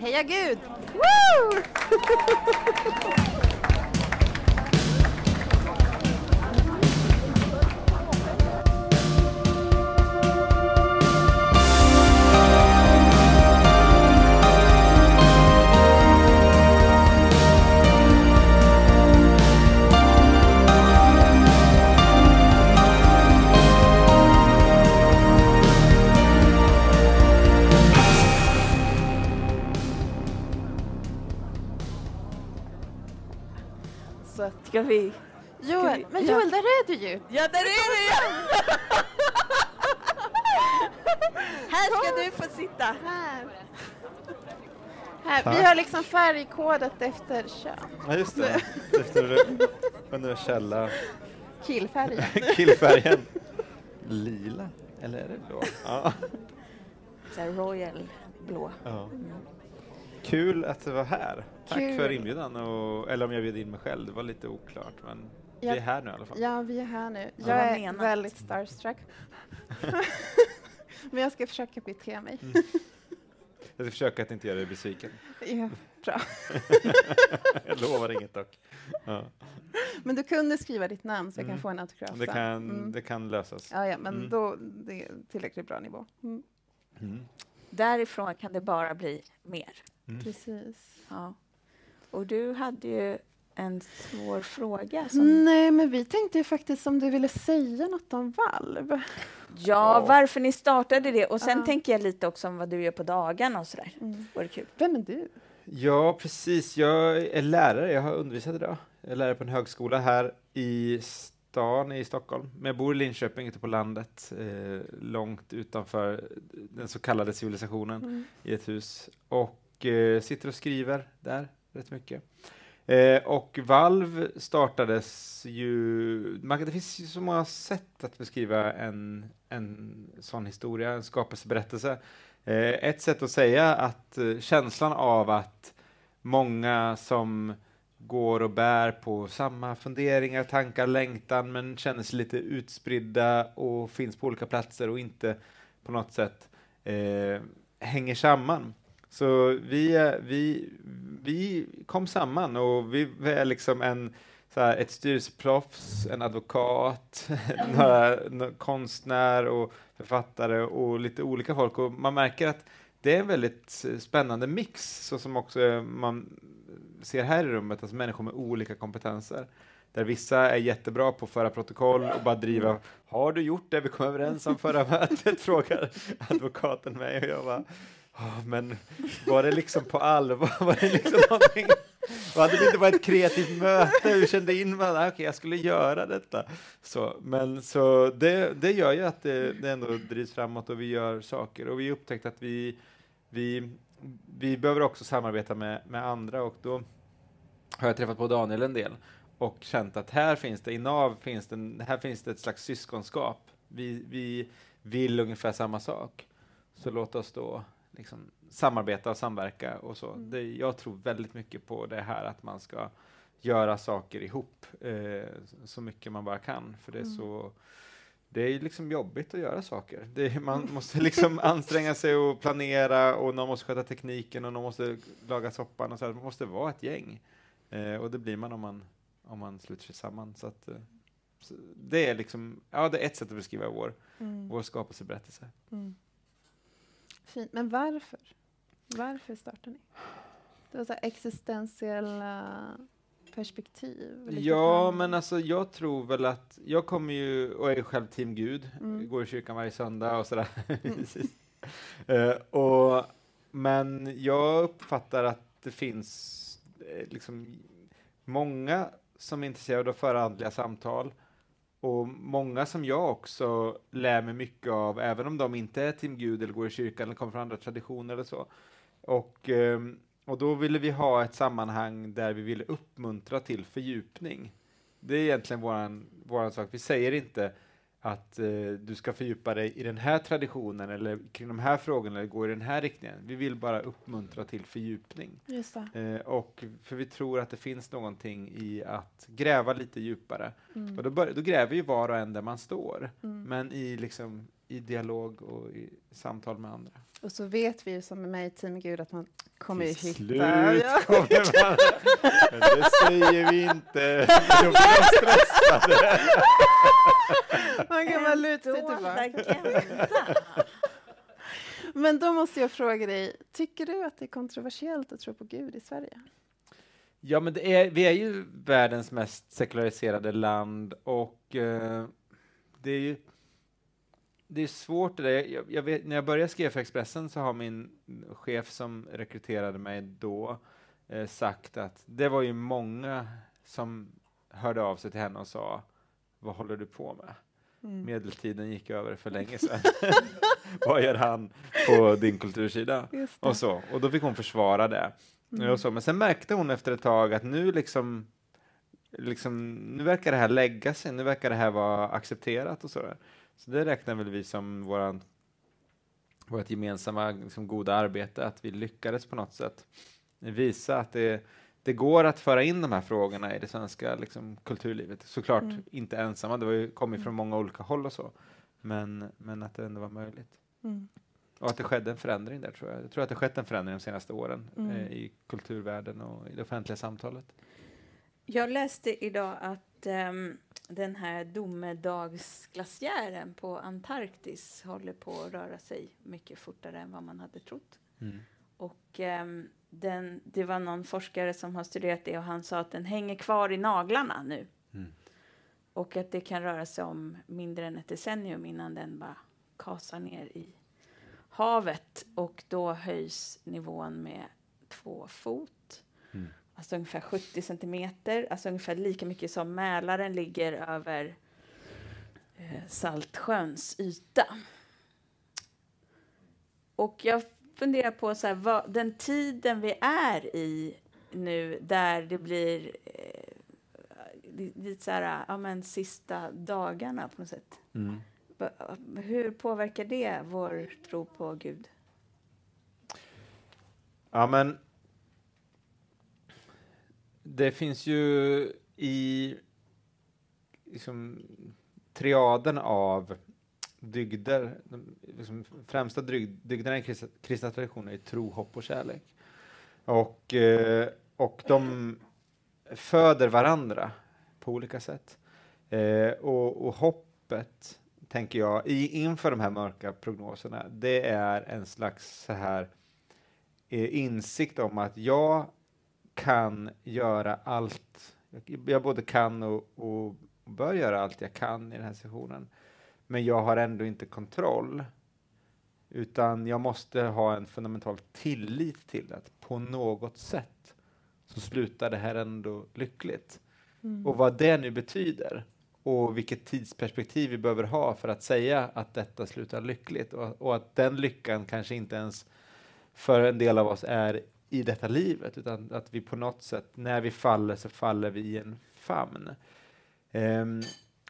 Heja Gud! Woo! Ska vi? Joel, vi- men ja. Joel, där är du ju! Ja, där är vi igen! Här ska du få sitta. Här. Här. Vi har liksom färgkodat efter kön. Ja, just det. Efter universella Killfärgen. killfärgen. Lila, eller är det blå? Ja. Så royal blå. ja. Kul att du var här. Tack Kul. för inbjudan. Och, eller om jag bjöd in mig själv, det var lite oklart. Men Ja. vi är här nu i alla fall. Ja, vi är här nu. Ja. Jag Vad är menat? väldigt starstruck. Men jag ska försöka bete mig. Jag ska försöka att inte göra dig besviken. Ja, bra. jag lovar inget dock. Ja. Men du kunde skriva ditt namn så jag Mm. kan få en autograf Det, kan, Mm. det kan lösas. Ja, ja, men Mm. då det är tillräckligt bra nivå. Mm. Mm. Därifrån kan det bara bli mer. Mm. Precis. Ja. Och du hade ju en svår fråga. Som, Nej, men vi tänkte ju faktiskt om du ville säga något om valv. Ja, varför ni startade det. Och sen Ja. tänker jag lite också om vad du gör på dagarna och sådär. Mm. Vore kul. Vem är du? Ja, precis. Jag är lärare. Jag har undervisat idag. Jag är lärare på en högskola här i stan i Stockholm. Men jag bor i Linköping ute på landet, eh, långt utanför den så kallade civilisationen Mm. i ett hus. Och eh, sitter och skriver där rätt mycket. Eh, och Valv startades ju... Man, det finns ju så många sätt att beskriva en, en sån historia, en skapelseberättelse. Eh, ett sätt att säga att eh, känslan av att många som går och bär på samma funderingar, tankar, längtan, men känner sig lite utspridda och finns på olika platser och inte på något sätt eh, hänger samman. Så vi, vi, vi kom samman och vi är liksom en, så här, ett styrelseproffs, en advokat, några, några, konstnär och författare och lite olika folk. Och man märker att det är en väldigt spännande mix, så som också man ser här i rummet, alltså människor med olika kompetenser. Där vissa är jättebra på att föra protokoll och bara driva Har du gjort det vi kom överens om förra mötet? frågar advokaten mig och jag bara men var det liksom på allvar? Var det liksom någonting? Hade det inte varit ett kreativt möte? Vi kände in varandra, ah, okej jag skulle göra detta. Så, men så det, det gör ju att det, det ändå drivs framåt och vi gör saker och vi upptäckte att vi, vi, vi behöver också samarbeta med, med andra och då har jag träffat på Daniel en del och känt att här finns det, i NAV finns det, här finns det ett slags syskonskap. Vi, vi vill ungefär samma sak. Så låt oss då liksom samarbeta och samverka och så. Mm. Det, jag tror väldigt mycket på det här att man ska göra saker ihop eh, så mycket man bara kan. För det är Mm. så det är liksom jobbigt att göra saker. Det man måste liksom anstränga sig och planera och någon måste sköta tekniken och någon måste laga soppan och så här. Man måste vara ett gäng. Eh, och det blir man om man, om man sluter sig samman. Så att, eh, så det är liksom, ja det är ett sätt att beskriva vår, Mm. vår skapelseberättelse. Mm. Fint. Men varför? Varför startar ni? Det var så existentiella perspektiv. Ja, fram- men alltså jag tror väl att, jag kommer ju, och är själv Team Gud, Mm. går i kyrkan varje söndag och sådär. Precis. Eh, och, men jag uppfattar att det finns eh, liksom många som är intresserade av att föra andliga samtal och många som jag också lär mig mycket av, även om de inte är Team Gud eller går i kyrkan eller kommer från andra traditioner eller så. Och, ehm, och då ville vi ha ett sammanhang där vi ville uppmuntra till fördjupning. Det är egentligen våran, våran sak. Vi säger inte att eh, du ska fördjupa dig i den här traditionen eller kring de här frågorna eller gå i den här riktningen. Vi vill bara uppmuntra till fördjupning. Just. Eh, och för vi tror att det finns någonting i att gräva lite djupare. Mm. Och då, bör, då gräver ju var och en där man står. Mm. Men i liksom i dialog och i samtal med andra. Och så vet vi ju som är med i Team Gud att man kommer Till hitta... slut Ja. kommer man... Men det säger vi inte. Då blir de stressade. Man kan bara luta sig tillbaka. Men då måste jag fråga dig, tycker du att det är kontroversiellt att tro på Gud i Sverige? Ja, men det är, vi är ju världens mest sekulariserade land och eh, det är ju det är svårt det där. Jag, jag vet, när jag började skriva för Expressen så har min chef som rekryterade mig då eh, sagt att det var ju många som hörde av sig till henne och sa vad håller du på med? Mm. Medeltiden gick över för länge sedan. vad gör han på din kultursida? Och så. Och då fick hon försvara det. Mm. Och så. Men sen märkte hon efter ett tag att nu liksom, liksom nu verkar det här lägga sig, nu verkar det här vara accepterat och sådär. Så det räknar väl vi som våran, vårt gemensamma liksom, goda arbete, att vi lyckades på något sätt visa att det, det går att föra in de här frågorna i det svenska liksom, kulturlivet. Såklart Mm. inte ensamma, det var ju, kom ju från många olika håll och så. Men, men att det ändå var möjligt. Mm. Och att det skedde en förändring där tror jag. Jag tror att det skett en förändring de senaste åren Mm. eh, i kulturvärlden och i det offentliga samtalet. Jag läste idag att ehm, den här domedagsglaciären på Antarktis håller på att röra sig mycket fortare än vad man hade trott. Och ehm, den, det var någon forskare som har studerat det och han sa att den hänger kvar i naglarna nu. Mm. Och att det kan röra sig om mindre än ett decennium innan den bara kasar ner i havet. Och då höjs nivån med två fot. Mm. Alltså ungefär 70 centimeter. Alltså ungefär lika mycket som Mälaren ligger över eh, Saltsjöns yta. Och jag funderar på så här, vad, den tiden vi är i nu där det blir eh, li- lite så här, ja men sista dagarna på något sätt. Mm. Hur påverkar det vår tro på Gud? Ja, men det finns ju i liksom, triaden av dygder, de liksom, främsta dryg, dygderna i kristna, kristna traditioner är tro, hopp och kärlek. Och, eh, och de föder varandra på olika sätt. Eh, och, och hoppet, tänker jag, i, inför de här mörka prognoserna, det är en slags så här eh, insikt om att jag kan göra allt. Jag- Jag både kan och, och bör göra allt jag kan i den här sessionen. Men jag har ändå inte kontroll. Utan jag måste ha en fundamental tillit till att på något sätt så slutar det här ändå lyckligt. Mm. Och vad det nu betyder och vilket tidsperspektiv vi behöver ha för att säga att detta slutar lyckligt och, och att den lyckan kanske inte ens för en del av oss är i detta livet utan att vi på något sätt, när vi faller så faller vi i en famn. Ehm,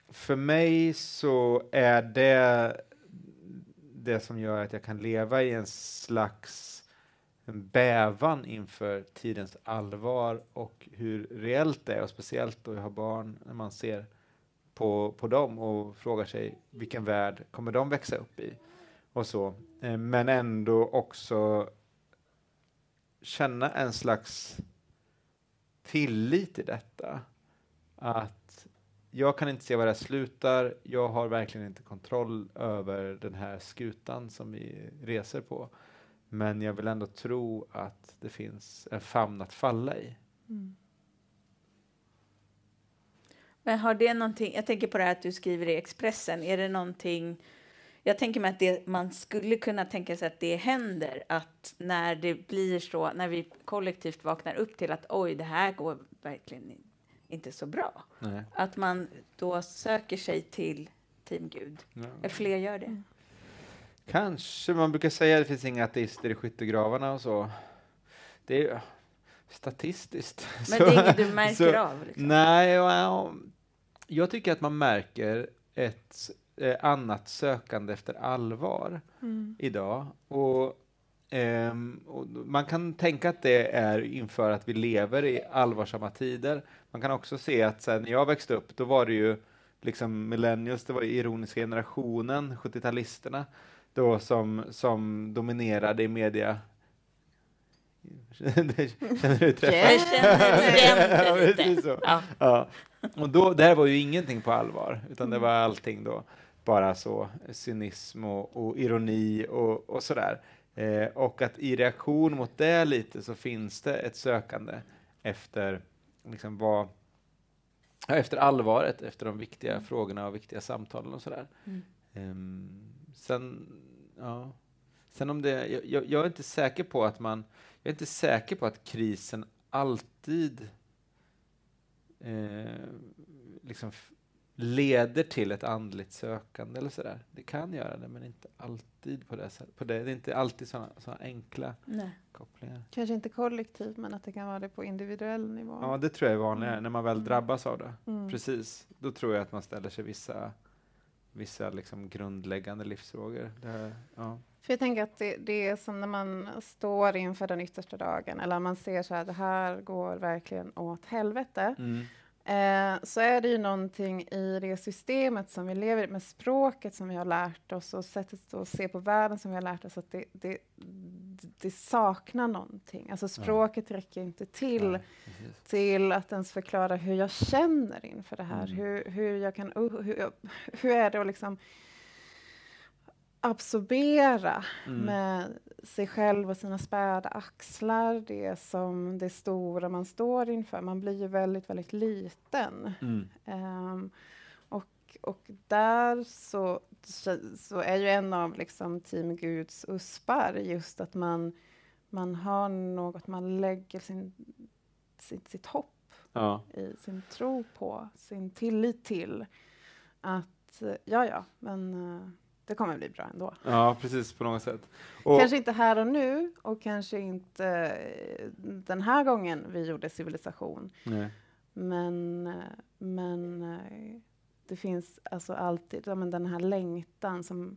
för mig så är det det som gör att jag kan leva i en slags en bävan inför tidens allvar och hur reellt det är, och speciellt då jag har barn, när man ser på, på dem och frågar sig vilken värld kommer de växa upp i? Och så. Eh, men ändå också känna en slags tillit i detta. Att jag kan inte se var det här slutar, jag har verkligen inte kontroll över den här skutan som vi reser på. Men jag vill ändå tro att det finns en famn att falla i. Mm. Men har det någonting, jag tänker på det här att du skriver i Expressen, är det någonting, jag tänker mig att det, man skulle kunna tänka sig att det händer, att när det blir så, när vi kollektivt vaknar upp till att oj, det här går verkligen inte så bra, Nej. att man då söker sig till Team Gud, Ja. eller fler gör det. Mm. Kanske, man brukar säga att det finns inga ateister i skyttegravarna och så. Det är ju statistiskt. Men så- det är inget du märker så- av? Liksom. Nej, well, jag tycker att man märker ett eh, annat sökande efter allvar Mm. idag. Och, och man kan tänka att det är inför att vi lever i allvarsamma tider. Man kan också se att sen när jag växte upp, då var det ju liksom millennials, det var ironiska generationen, 70-talisterna, då som, som dominerade i media. Känner du träffen? Jag känner igen det lite. Ja. Ja. Och då, det här var ju ingenting på allvar, utan det var allting då bara så cynism och, och ironi och, och sådär. Eh, och att i reaktion mot det lite så finns det ett sökande efter liksom vad efter allvaret, efter de viktiga frågorna och viktiga samtalen och sådär. Mm. Ehm, sen, ja. Sen om det, jag- jag, jag är inte säker på att man, jag är inte säker på att krisen alltid eh, liksom leder till ett andligt sökande eller sådär. Det kan göra det, men inte alltid på det sättet. På det, det är inte alltid sådana såna enkla Nej. kopplingar. Kanske inte kollektivt, men att det kan vara det på individuell nivå. Ja, det tror jag är vanligare Mm. när man väl Mm. drabbas av det. Mm. Precis, då tror jag att man ställer sig vissa, vissa liksom grundläggande livsfrågor. Det här, ja. För jag tänker att det, det är som när man står inför den yttersta dagen, eller man ser så här, det här går verkligen åt helvete. Mm. Eh, så är det ju någonting i det systemet som vi lever i, med språket som vi har lärt oss och sättet att se på världen som vi har lärt oss, att det, det, det saknar någonting. Alltså språket räcker inte till Ja, precis. till att ens förklara hur jag känner inför det här. Mm. Hur, hur, jag kan, hur, hur är det att liksom absorbera Mm. med sig själv och sina späda axlar det som det stora man står inför. Man blir ju väldigt, väldigt liten. Mm. Ehm, och, och där så, så är ju en av liksom Team Guds uspar just att man, man har något man lägger sin, sitt, sitt hopp Ja. i, sin tro på, sin tillit till. Att ja, ja, men eh, det kommer bli bra ändå. ja, precis på något sätt. Och, Kanske inte här och nu och kanske inte eh, den här gången vi gjorde civilisation. nej. Men, eh, men eh, det finns alltså alltid ja, men den här längtan som,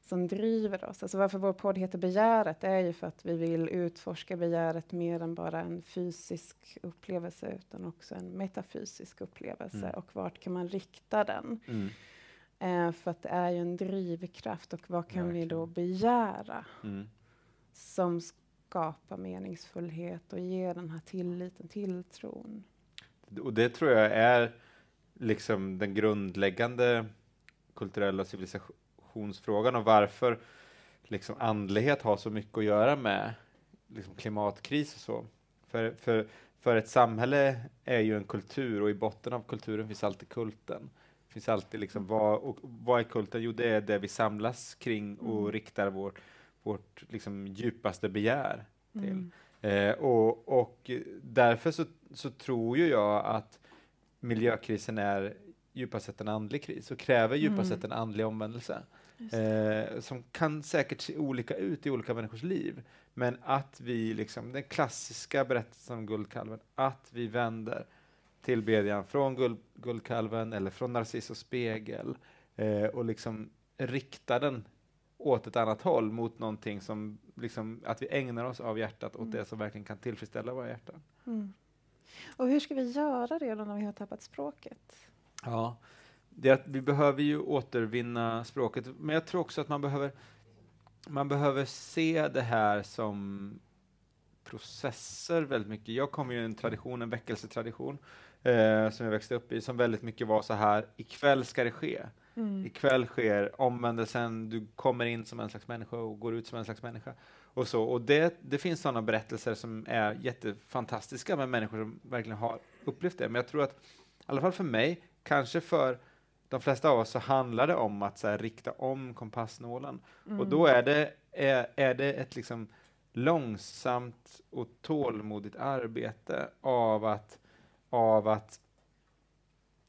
som driver oss. Alltså varför vår podd heter Begäret är ju för att vi vill utforska begäret mer än bara en fysisk upplevelse utan också en metafysisk upplevelse. Mm. Och vart kan man rikta den? Mm. Eh, för att det är ju en drivkraft och vad kan vi då Verkligen. begära Mm. som skapar meningsfullhet och ger den här tilliten, tilltron. Och det tror jag är liksom den grundläggande kulturella civilisationsfrågan och varför liksom andlighet har så mycket att göra med liksom klimatkris och så. För, för, för ett samhälle är ju en kultur och i botten av kulturen finns alltid kulten. Finns alltid liksom vad, och vad är kulten? Jo, det är det vi samlas kring och Mm. riktar vårt, vårt liksom djupaste begär till. Mm. Eh, och, och därför så, så tror ju jag att miljökrisen är djupast sett en andlig kris och kräver djupast Mm. sett en andlig omvändelse. Eh, som kan säkert se olika ut i olika människors liv. Men att vi, liksom, den klassiska berättelsen om guldkalven, att vi vänder tillbedjan från guld, guldkalven eller från Narciss och spegel eh, och liksom riktar den åt ett annat håll mot någonting som liksom, att vi ägnar oss av hjärtat åt Mm. det som verkligen kan tillfredsställa våra hjärtan. Mm. Och hur ska vi göra det då när vi har tappat språket? Ja, det att vi behöver ju återvinna språket, men jag tror också att man behöver, man behöver se det här som processer väldigt mycket. Jag kommer ju i en tradition, en väckelsetradition, eh, som jag växte upp i, som väldigt mycket var så här, ikväll ska det ske. Mm. Ikväll sker omvändelsen, du kommer in som en slags människa och går ut som en slags människa. Och, så. och det, det finns sådana berättelser som är jättefantastiska med människor som verkligen har upplevt det. Men jag tror att, i alla fall för mig, kanske för de flesta av oss, så handlar det om att så här, rikta om kompassnålen. Mm. Och då är det, är, är det ett liksom långsamt och tålmodigt arbete av att, av att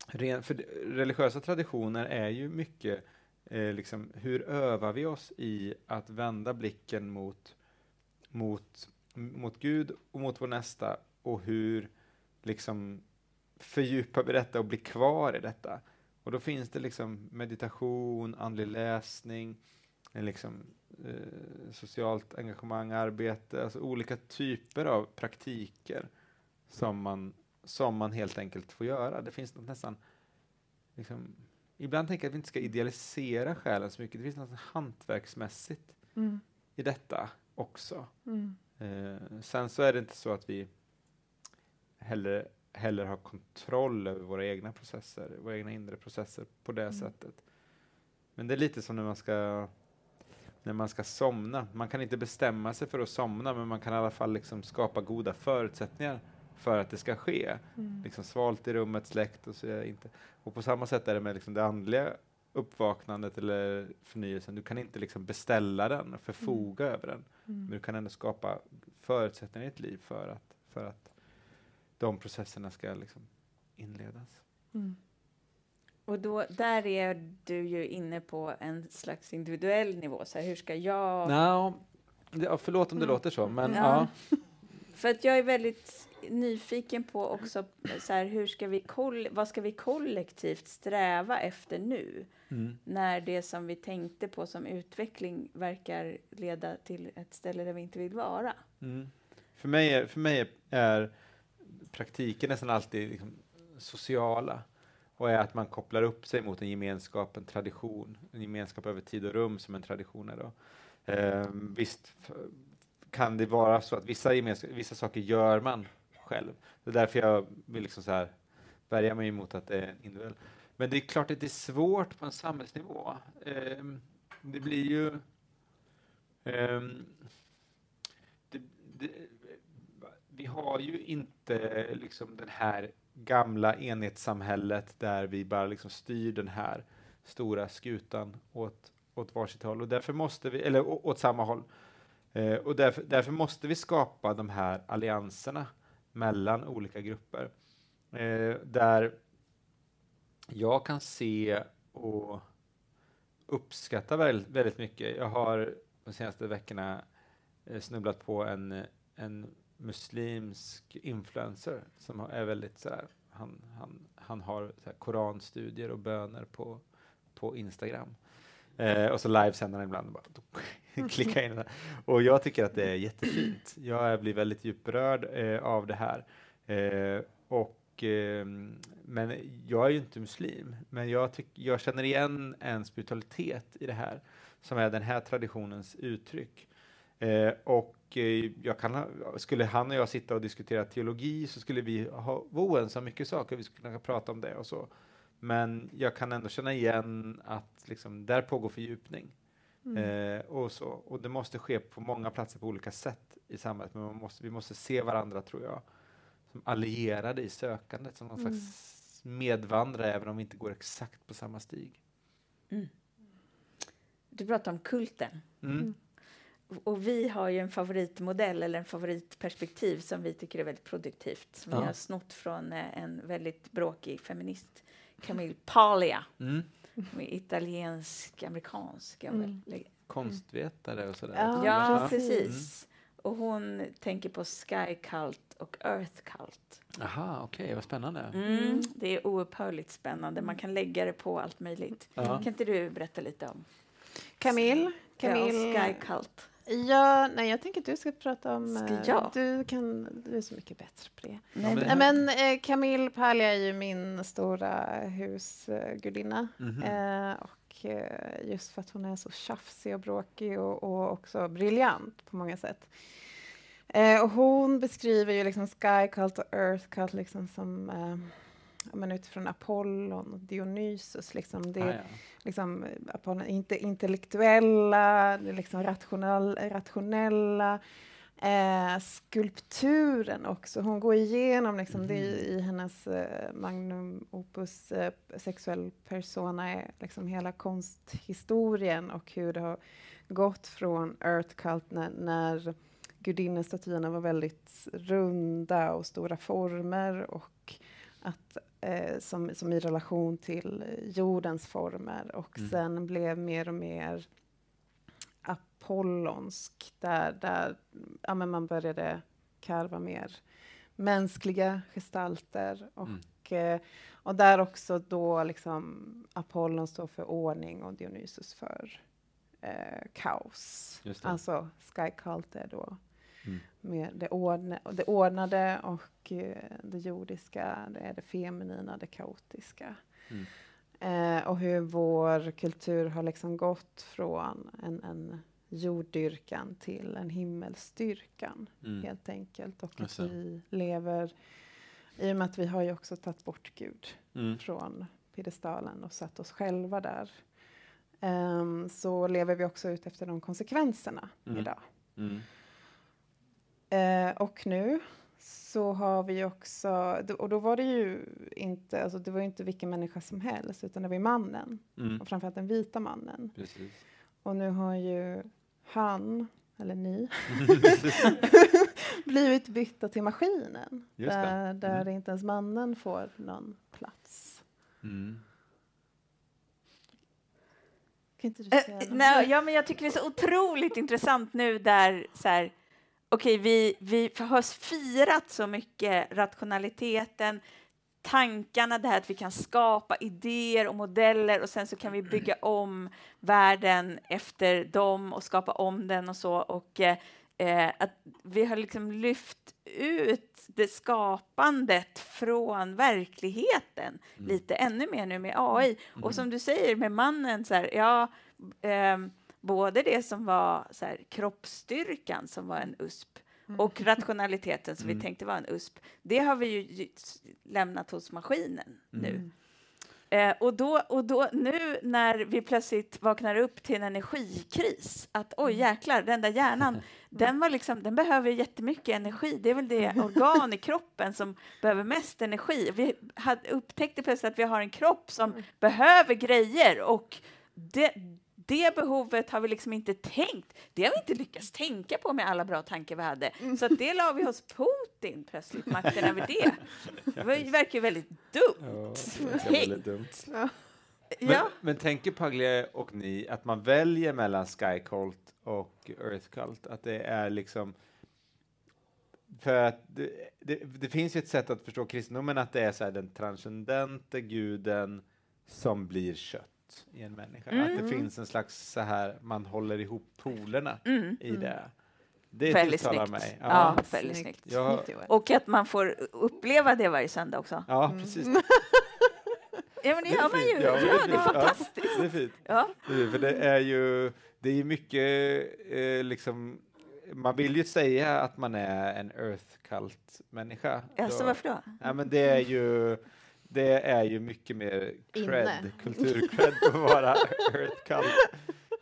ren, för religiösa traditioner är ju mycket eh, liksom, hur övar vi oss i att vända blicken mot, mot, mot Gud och mot vår nästa och hur liksom fördjupar vi detta och blir kvar i detta. Och då finns det liksom meditation, andlig läsning, eh, liksom, eh, socialt engagemang, arbete, alltså olika typer av praktiker som man, som man helt enkelt får göra. Det finns något nästan liksom, ibland tänker jag att vi inte ska idealisera själen så mycket. Det finns något hantverksmässigt Mm. i detta också. Mm. Eh, sen så är det inte så att vi heller, heller har kontroll över våra egna processer, våra egna inre processer på det Mm. sättet. Men det är lite som när man ska när man ska somna. Man kan inte bestämma sig för att somna, men man kan i alla fall liksom skapa goda förutsättningar för att det ska ske. Mm. Liksom svalt i rummet, släckt och så är inte. Och på samma sätt är det med liksom det andliga uppvaknandet eller förnyelsen. Du kan inte liksom beställa den och förfoga över den. Men Mm. du kan ändå skapa förutsättningar i ditt liv för att, för att de processerna ska liksom inledas. Mm. Och då, där är du ju inne på en slags individuell nivå. Så här, hur ska jag... No, ja, förlåt om det Mm. låter så, men Ja. ja. För att jag är väldigt nyfiken på också så här, hur ska vi vad ska vi kollektivt sträva efter nu? Mm. När det som vi tänkte på som utveckling verkar leda till ett ställe där vi inte vill vara. Mm. För, mig är, för mig är, praktiken nästan alltid liksom sociala och är att man kopplar upp sig mot en gemenskap, en tradition, en gemenskap över tid och rum som en tradition är. Då. Ehm, visst kan det vara så att vissa, vissa saker gör man själv. Det är därför jag vill liksom så här värja mig emot att det är individuell. Men det är klart att det är svårt på en samhällsnivå. Eh, det blir ju Eh, det, det, vi har ju inte liksom den här gamla enhetssamhället där vi bara liksom styr den här stora skutan åt, åt varsitt håll och därför måste vi, eller åt samma håll. Eh, och därför, därför måste vi skapa de här allianserna mellan olika grupper. Eh, där jag kan se och uppskatta väldigt, väldigt mycket. Jag har de senaste veckorna eh, snubblat på en, en muslimsk influencer som har- är väldigt så här, han, han, han har så här, koranstudier och böner på, på Instagram. Eh, och så livesänder han ibland och bara klicka in det. Och jag tycker att det är jättefint. Jag blir väldigt djupt berörd eh, av det här. Eh, och, eh, men jag är ju inte muslim, men jag, tyck, jag känner igen en spiritualitet i det här som är den här traditionens uttryck. Eh, och eh, jag kan skulle han och jag sitta och diskutera teologi så skulle vi ha, oense om mycket saker, vi skulle kunna prata om det och så. Men jag kan ändå känna igen att liksom, där pågår fördjupning. Mm. Eh, och, så. och det måste ske på många platser på olika sätt i samhället, men man måste, vi måste se varandra, tror jag, som allierade i sökandet, som någon Mm. slags medvandrare, även om vi inte går exakt på samma stig. Du pratar om kulten. Mm. Och vi har ju en favoritmodell eller en favoritperspektiv som vi tycker är väldigt produktivt. Som Ja. vi har snott från eh, en väldigt bråkig feminist, Camille Paglia. Mm. Italiensk-amerikansk. är hon Mm. Konstvetare och sådär. Ja, Ja, precis. precis. Och hon tänker på Sky Cult och Earth Cult. Aha, okej, vad spännande. Mm. Det är oupphörligt spännande. Man kan lägga det på allt möjligt. Ja. Kan inte du berätta lite om Camille, ja, Camille. Sky Cult? Ja, nej, jag tänker att du ska prata om... Ska eh, jag? Du, kan, du är så mycket bättre på det. Nej, men- Nej, men eh, Camille Paglia är ju min stora husgudinna. Mhm. Eh, och eh, just för att hon är så tjafsig och bråkig och, och också briljant på många sätt. Eh, och hon beskriver ju liksom Sky Cult och Earth Cult liksom som eh, ja, men utifrån Apollon och Dionysus. Liksom. Det, Ah, ja. liksom, eh, Apollon, inte intellektuella, liksom rationell, rationella. Eh, skulpturen också. Hon går igenom liksom, det i, i hennes eh, magnum opus eh, sexuell persona, är liksom hela konsthistorien och hur det har gått från Earth Cult när, när gudinnestatyerna var väldigt runda och stora former och att eh, som, som i relation till jordens former och Mm. sen blev mer och mer apollonsk där, där ja, men man började karva mer mänskliga gestalter och, eh, och där också då liksom Apollon står för ordning och Dionysus för eh, kaos. Alltså Sky är då Mm. med det, ordne, det ordnade och eh, det jordiska, det är det feminina, det kaotiska. Mm. Eh, och hur vår kultur har liksom gått från en, en jorddyrkan till en himmelsdyrkan, Mm. helt enkelt. Och att vi lever, i och med att vi har ju också tagit bort Gud Mm. från piedestalen och satt oss själva där, ehm, så lever vi också ut efter de konsekvenserna Mm. idag. Eh, och nu så har vi också, och då var det ju inte, alltså det var ju inte vilken människa som helst, utan det var ju mannen, Mm. och framförallt den vita mannen. Precis. Och nu har ju han, eller ni, blivit bytta till maskinen. Just det. där där Mm. inte ens mannen får någon plats. Mm. Kan inte du Eh, säga något? nej, ja, men jag tycker det är så otroligt intressant nu där så här, okej, vi, vi har firat så mycket rationaliteten, tankarna, det här att vi kan skapa idéer och modeller och sen så kan vi bygga om världen efter dem och skapa om den och så. Och eh, eh, att vi har liksom lyft ut det skapandet från verkligheten Mm. lite ännu mer nu med AI. Och som du säger med mannen, så här, ja, ehm, både det som var så här, kroppsstyrkan som var en USP och rationaliteten som Mm. vi tänkte var en USP, det har vi ju lämnat hos maskinen nu. Mm. Eh, och, då, och då nu när vi plötsligt vaknar upp till en energikris, att oj jäklar, den där hjärnan, den, var liksom, den behöver jättemycket energi. Det är väl det organ i kroppen som behöver mest energi. Vi hade upptäckte plötsligt att vi har en kropp som behöver grejer och det, det behovet har vi liksom inte tänkt. Det har vi inte lyckats tänka på med alla bra tankar vi hade. Så att det la vi hos Putin plötsligt, makten över det. Det verkar ju väldigt dumt. Ja, väldigt dumt. Ja. Men, Ja. men tänker Paglia och ni att man väljer mellan Sky Cult och Earth Cult? Att det är liksom... För att det, det, det finns ju ett sätt att förstå kristendomen att det är så här den transcendente guden som blir kött i en människa. Att det Mm. finns en slags så här, man håller ihop polerna Mm. i det. Det Väldigt tilltalar snyggt. mig. Ja, Ja, väldigt snyggt. Ja. Snyggt, Joel. Och att man får uppleva det varje söndag också. ja precis. Ja, men det är gör man ju. Ja, det är det är fantastiskt. Det är fint. Ja. Det- För det är ju, det är mycket, eh, liksom, man vill ju säga att man är en earth cult människa. Alltså, Då- varför då? Ja, men det är ju, det är ju mycket mer cred, kulturcred att vara earth cult.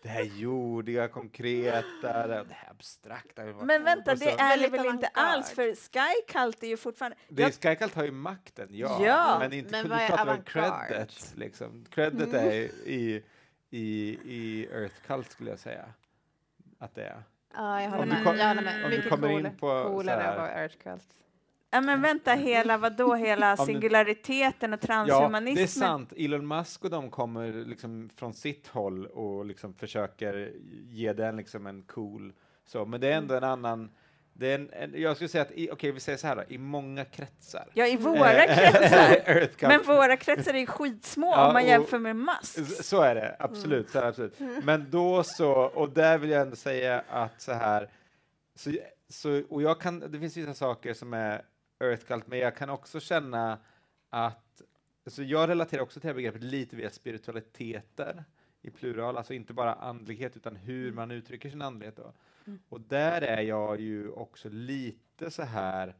Det här jordiga, konkreta, det här abstrakta. Men vänta, det är det väl inte alls, för Sky Cult är ju fortfarande... Det Jag- är Sky Cult har ju makten, ja. Ja, men inte men men vad är pratar om avantgarde? credit. Liksom. Credit är i, i, i Earth Cult skulle jag säga. Att det är. Ja, jag håller Om du med. kom- jag håller med. om du kommer in på så coolare här- att vara Earth Cult. Ja, men vänta, hela, vadå, hela singulariteten och Ja, transhumanismen? det är sant. Elon Musk och de kommer liksom från sitt håll och liksom försöker ge den liksom en cool så, men det är ändå en annan det är en, en, jag skulle säga att, okej vi säger så här då, i många kretsar. Ja, i våra Eh, kretsar. Men våra kretsar är ju skitsmå Ja, om man jämför med Musk. Så är det, absolut. Så är det, absolut. Men då så, och där vill jag ändå säga att så här, så, så, och jag kan, det finns vissa saker som är Earth Cult, men jag kan också känna att, så jag relaterar också till det här begreppet lite via spiritualiteter i plural, alltså inte bara andlighet utan hur man uttrycker sin andlighet. Då. Och där är jag ju också lite så här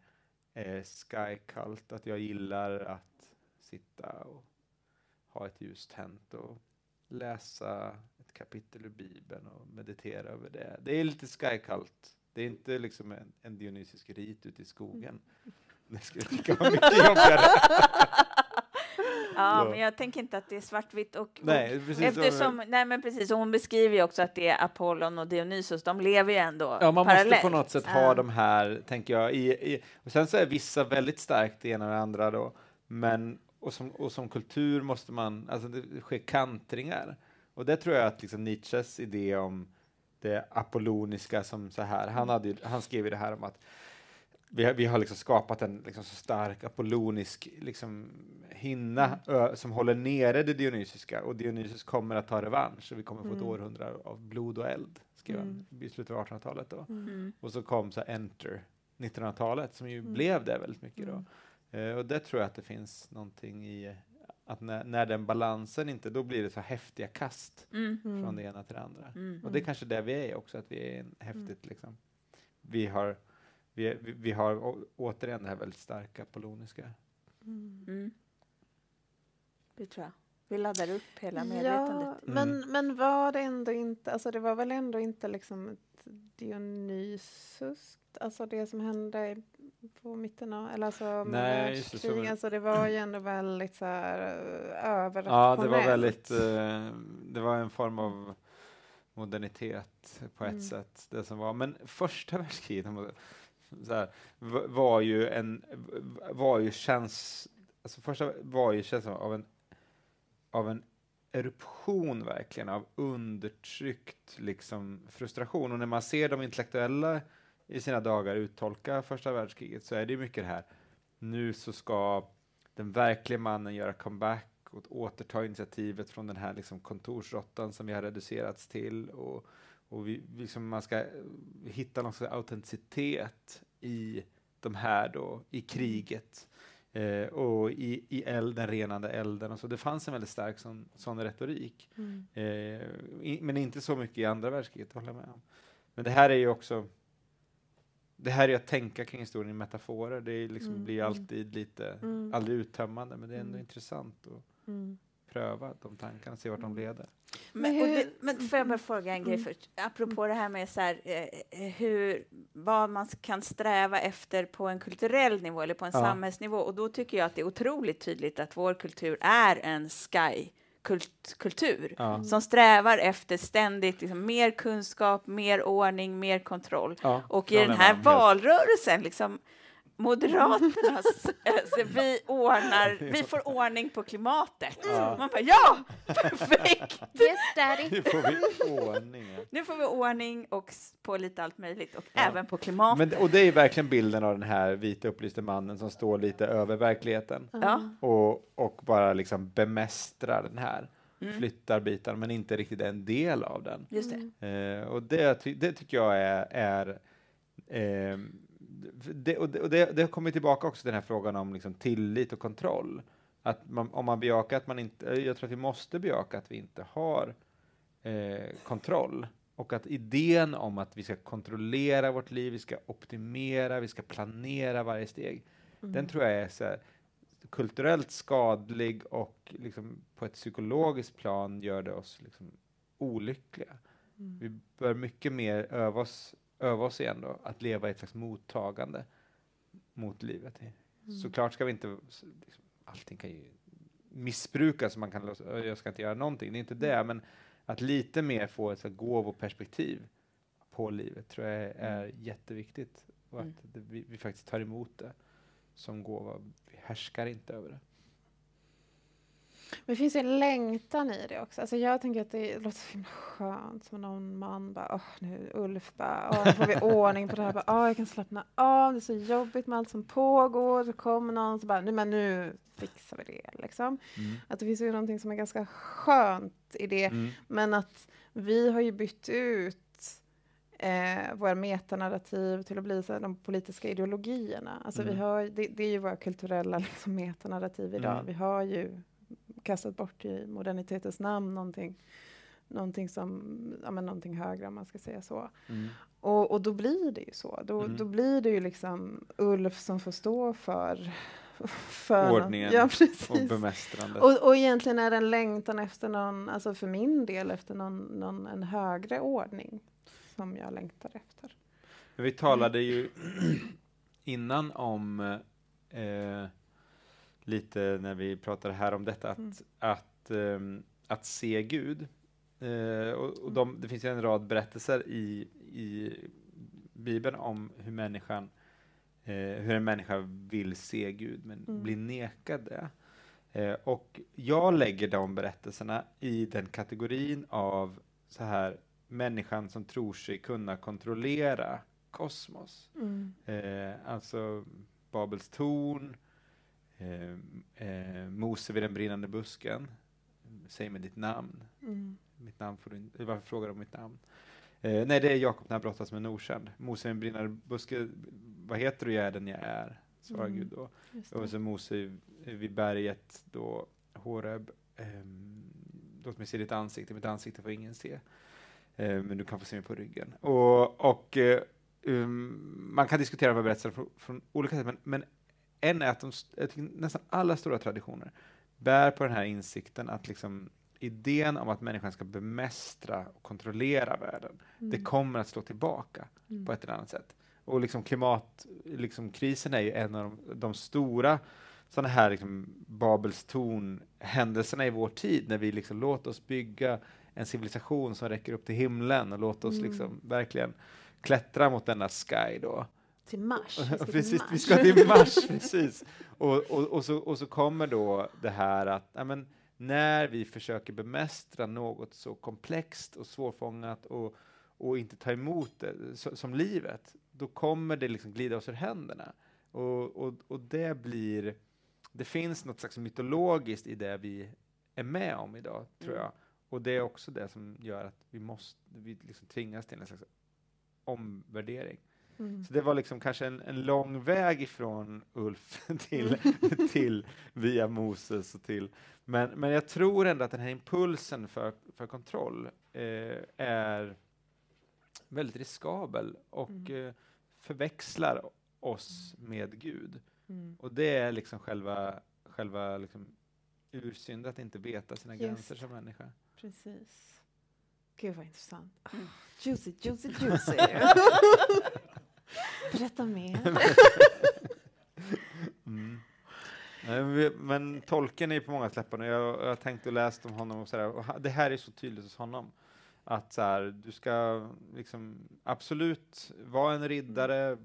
eh, sky cult, att jag gillar att sitta och ha ett ljus tänt och läsa ett kapitel ur Bibeln och meditera över det. Det är lite sky cult. Det är inte liksom en, en dionysisk rit ute i skogen. Det skulle jag tycka var mycket jobbigare. Ja, men jag tänker inte att det är svartvitt. Och, och Nej, precis. eftersom, nej, men precis, och hon beskriver ju också att det är Apollon och Dionysos, de lever ju ändå Ja, man parallellt. måste på något sätt ha de här, tänker jag. I, i, och sen så är vissa väldigt starkt det ena och det andra då. Men, och som, och som kultur måste man, alltså det sker kantringar. Och det tror jag att liksom Nietzsches idé om det apolloniska som så här, han, hade, han skrev ju det här om att vi har, vi har liksom skapat en liksom så stark apollonisk liksom, hinna ö, som håller nere det dionysiska och Dionysus kommer att ta revansch och vi kommer få ett Mm. århundrade av blod och eld, skrev Mm. han i slutet av 1800-talet. Då. Mm. Och så kom så här Enter 1900-talet som ju Mm. blev det väldigt mycket då. Mm. Eh, och det tror jag att det finns någonting i Att när, när den balansen inte, då blir det så häftiga kast Mm. från det ena till det andra. Mm. Och det är kanske där vi är också, att vi är en häftigt liksom. Vi har, vi, vi, vi har återigen det här väldigt starka poloniska. Mm. Det tror jag. Vi laddar upp hela Ja, medvetandet. men, Mm. men var det ändå inte, alltså det var väl ändå inte liksom ett Dionysus, alltså det som hände i- på mitten av, eller alltså med Nej, just det, det. alltså det var ju ändå väldigt så här eh, överrationellt. Ja, det var väldigt, eh, det var en form av modernitet på ett Mm. sätt, det som var. Men första världskriget här, var ju en, var ju känns, alltså första var ju känslan av en, av en eruption verkligen av undertryckt liksom frustration. Och när man ser de intellektuella i sina dagar uttolka första världskriget så är det ju mycket det här, nu så ska den verkliga mannen göra comeback och återta initiativet från den här liksom kontorsråttan som vi har reducerats till. Och, och vi, liksom man ska hitta någon slags autenticitet i de här då, i kriget. Eh, och i, i eld, den renande elden och så. Det fanns en väldigt stark sån, sån retorik. Mm. Eh, i, men inte så mycket i andra världskriget, håller jag med om. Men det här är ju också det här är att tänka kring historien i metaforer. Det liksom, Mm, blir mm. alltid lite, Mm. aldrig uttömmande, men det är ändå Mm. intressant Mm. Pröva de tankarna, se vart de Mm. leder. Men, det, men får jag bara fråga en grej Mm. först? Apropå det här med så här, eh, eh, hur, vad man kan sträva efter på en kulturell nivå eller på en Ja. samhällsnivå. Och då tycker jag att det är otroligt tydligt att vår kultur är en sky kult, kultur Ja. som strävar efter ständigt liksom, mer kunskap, mer ordning, mer kontroll. Ja, Och i den här valrörelsen, liksom, Moderaternas, alltså, vi, ordnar, vi får ordning på klimatet. Ja. Man bara, ja, perfekt! Yes daddy. Nu får vi ordning. Nu får vi ordning och på lite allt möjligt och Ja. även på klimatet. Men, och det är verkligen bilden av den här vita upplyste mannen som står lite över verkligheten ja. och, och bara liksom bemästrar den här, Mm. flyttar bitar, men inte riktigt är en del av den. Just det. Eh, och det, ty- det tycker jag är, är ehm, det, och det, och det, det kommer tillbaka också den här frågan om liksom tillit och kontroll. Att man, om man bejakar att man inte, eh, jag tror att vi måste bejaka att vi inte har eh, kontroll. Och att idén om att vi ska kontrollera vårt liv, vi ska optimera, vi ska planera varje steg, den tror jag är så här, kulturellt skadlig och liksom på ett psykologiskt plan gör det oss liksom olyckliga. Mm. Vi bör mycket mer öva oss, öva oss igen då, att leva i ett slags mottagande mot livet. Mm. Såklart ska vi inte, liksom, allting kan ju missbrukas, man kan låsa- "Ö, jag ska inte göra någonting, det är inte det, men att lite mer få ett gåvoperspektiv på livet tror jag är, är jätteviktigt. Och att Mm. det, vi, vi faktiskt tar emot det som gåva. Vi härskar inte över det. Men det finns ju en längtan i det också. Alltså jag tänker att det låter så himla skönt som någon man bara, åh nu Ulf bara, åh nu får vi ordning på det här, bara, åh jag kan slappna av, det är så jobbigt med allt som pågår, så kommer någon så bara, nej men nu fixar vi det liksom. Att det finns ju någonting som är ganska skönt i det, Mm. men att vi har ju bytt ut eh, våra metanarrativ till att bli så här, de politiska ideologierna. Alltså vi Mm. har, det, det är ju våra kulturella liksom, metanarrativ idag. Mm. Vi har ju kastat bort i modernitetens namn någonting, någonting som, ja men någonting högre om man ska säga så. Mm. Och, och då blir det ju så. Då, Mm. då blir det ju liksom Ulf som får stå för, för Ordningen Ja, Och bemästrandet. Och, och egentligen är det en längtan efter någon, alltså för min del, efter någon, någon, en högre ordning som jag längtar efter. Vi talade ju innan om eh, lite när vi pratade här om detta att, Mm. att, ehm, att se Gud. Eh, och och de, det finns ju en rad berättelser i, i Bibeln om hur människan eh, hur en människa vill se Gud men Mm. blir nekad det. Eh, och jag lägger de berättelserna i den kategorin av så här människan som tror sig kunna kontrollera kosmos. Eh, alltså Babels torn, eh, eh, Mose vid den brinnande busken. Säg mig ditt namn. Mm. Mitt namn får du varför frågar du om mitt namn? Eh, nej, det är Jakob när han brottas med en okänd. Mose vid den brinnande busken, vad heter du, jag är den jag är, svarar Mm. Gud då. Och så Mose vid berget då, Horeb, ehm, låt mig se ditt ansikte, mitt ansikte får ingen se, eh, men du kan få se mig på ryggen. Och, och eh, um, man kan diskutera med berättelser från, från olika sätt, men, men en är att de, nästan alla stora traditioner bär på den här insikten att liksom idén om att människan ska bemästra och kontrollera världen, mm. det kommer att slå tillbaka mm. på ett eller annat sätt. Och liksom klimatkrisen liksom, är ju en av de, de stora sådana här liksom, Babels torn-händelserna i vår tid, när vi liksom låter oss bygga en civilisation som räcker upp till himlen och låter oss mm. liksom verkligen klättra mot denna sky då. Till Mars. Vi ska precis, till Mars. Vi ska till Mars, precis. Och, och, och, så, och så kommer då det här att ja, men, när vi försöker bemästra något så komplext och svårfångat och, och inte ta emot det så, som livet, då kommer det liksom glida oss ur händerna. Och, och, och det blir, det finns något slags mytologiskt i det vi är med om idag, tror mm. jag. Och det är också det som gör att vi måste, vi liksom tvingas till en slags omvärdering. Mm. Så det var liksom kanske en, en, lång väg ifrån Ulf till, mm. till via Moses och till. Men, men jag tror ändå att den här impulsen för, för kontroll eh, är väldigt riskabel och mm. eh, förväxlar oss med Gud. Mm. Och det är liksom själva, själva liksom ursynd att inte veta sina Just. gränser som människa. Precis. Gud vad intressant. Mm. Juicy, juicy, juicy. Berätta mer. mm. Men tolken är på många läppar. Jag, jag har tänkt och läst om honom och, sådär, och det här är så tydligt hos honom. Att så här, du ska liksom absolut vara en riddare,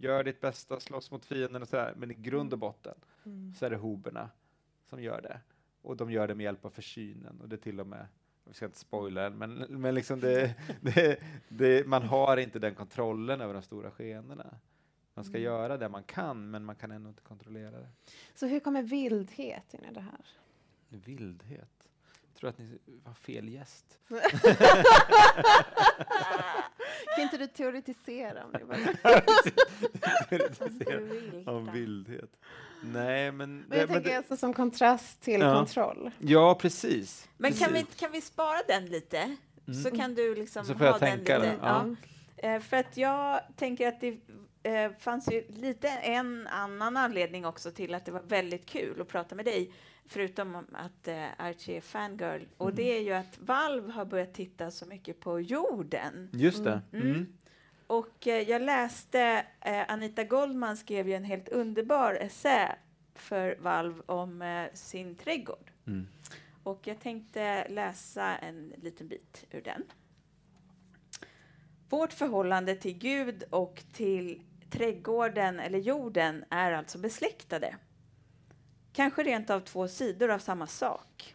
gör ditt bästa, slåss mot fienden och sådär, men i grund och botten mm. så är det hoberna som gör det. Och de gör det med hjälp av försynen och det till och med vi ska inte spoila än, men, men liksom det, det, det, man har inte den kontrollen över de stora skeendena. Man ska mm. göra det man kan, men man kan ändå inte kontrollera det. Så hur kommer vildhet in i det här? Vildhet? Jag tror att ni har fel gäst. kan inte du teoretisera om det? teoretisera om vildhet. Nej, men... Men jag det, tänker det, alltså som kontrast till ja. kontroll. Ja, precis. Men precis. Kan, vi, kan vi spara den lite? Mm. Så kan du liksom Så får jag tänka den lite. Ja. ja. Eh, för att jag tänker att det eh, fanns ju lite en annan anledning också till att det var väldigt kul att prata med dig, förutom att eh, Archie är fangirl. Och mm. det är ju att Valve har börjat titta så mycket på jorden. Just det. Mm. mm. Och eh, jag läste, eh, Anita Goldman skrev ju en helt underbar essä för Valve om eh, sin trädgård. Mm. Och jag tänkte läsa en liten bit ur den. Vårt förhållande till Gud och till trädgården eller jorden är alltså besläktade. Kanske rent av två sidor av samma sak.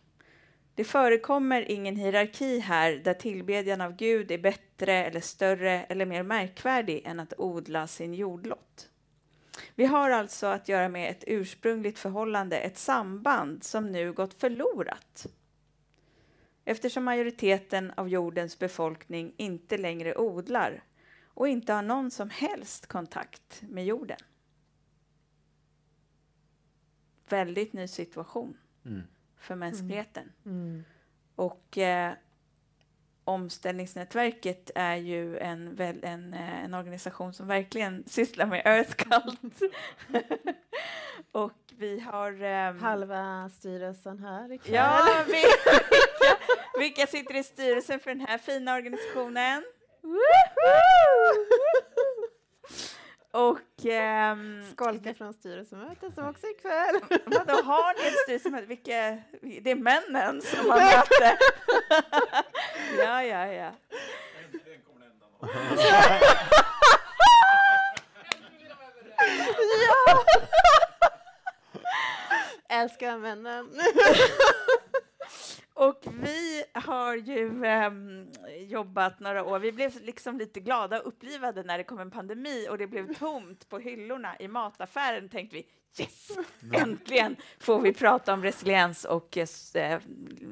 Det förekommer ingen hierarki här där tillbedjan av Gud är bättre eller större eller mer märkvärdig än att odla sin jordlott. Vi har alltså att göra med ett ursprungligt förhållande, ett samband som nu gått förlorat. Eftersom majoriteten av jordens befolkning inte längre odlar och inte har någon som helst kontakt med jorden. Väldigt ny situation mm. för mänskligheten. Mm. Mm. Och eh, Omställningsnätverket är ju en, väl, en, eh, en organisation som verkligen sysslar med Cult. och vi har... Um, Halva styrelsen här ikväll. Ja, vilka, vilka sitter i styrelsen för den här fina organisationen? Och... Um, Skolkar från styrelsemötet som också ikväll. Vadå, har ni ett styrelsemöte? Vilka, det är männen som har möte. ja, ja, ja. ja! Älskar männen. Och vi har ju um, jobbat några år. Vi blev liksom lite glada och upplivade när det kom en pandemi och det blev tomt på hyllorna i mataffären. tänkte vi yes, äntligen får vi prata om resiliens och eh,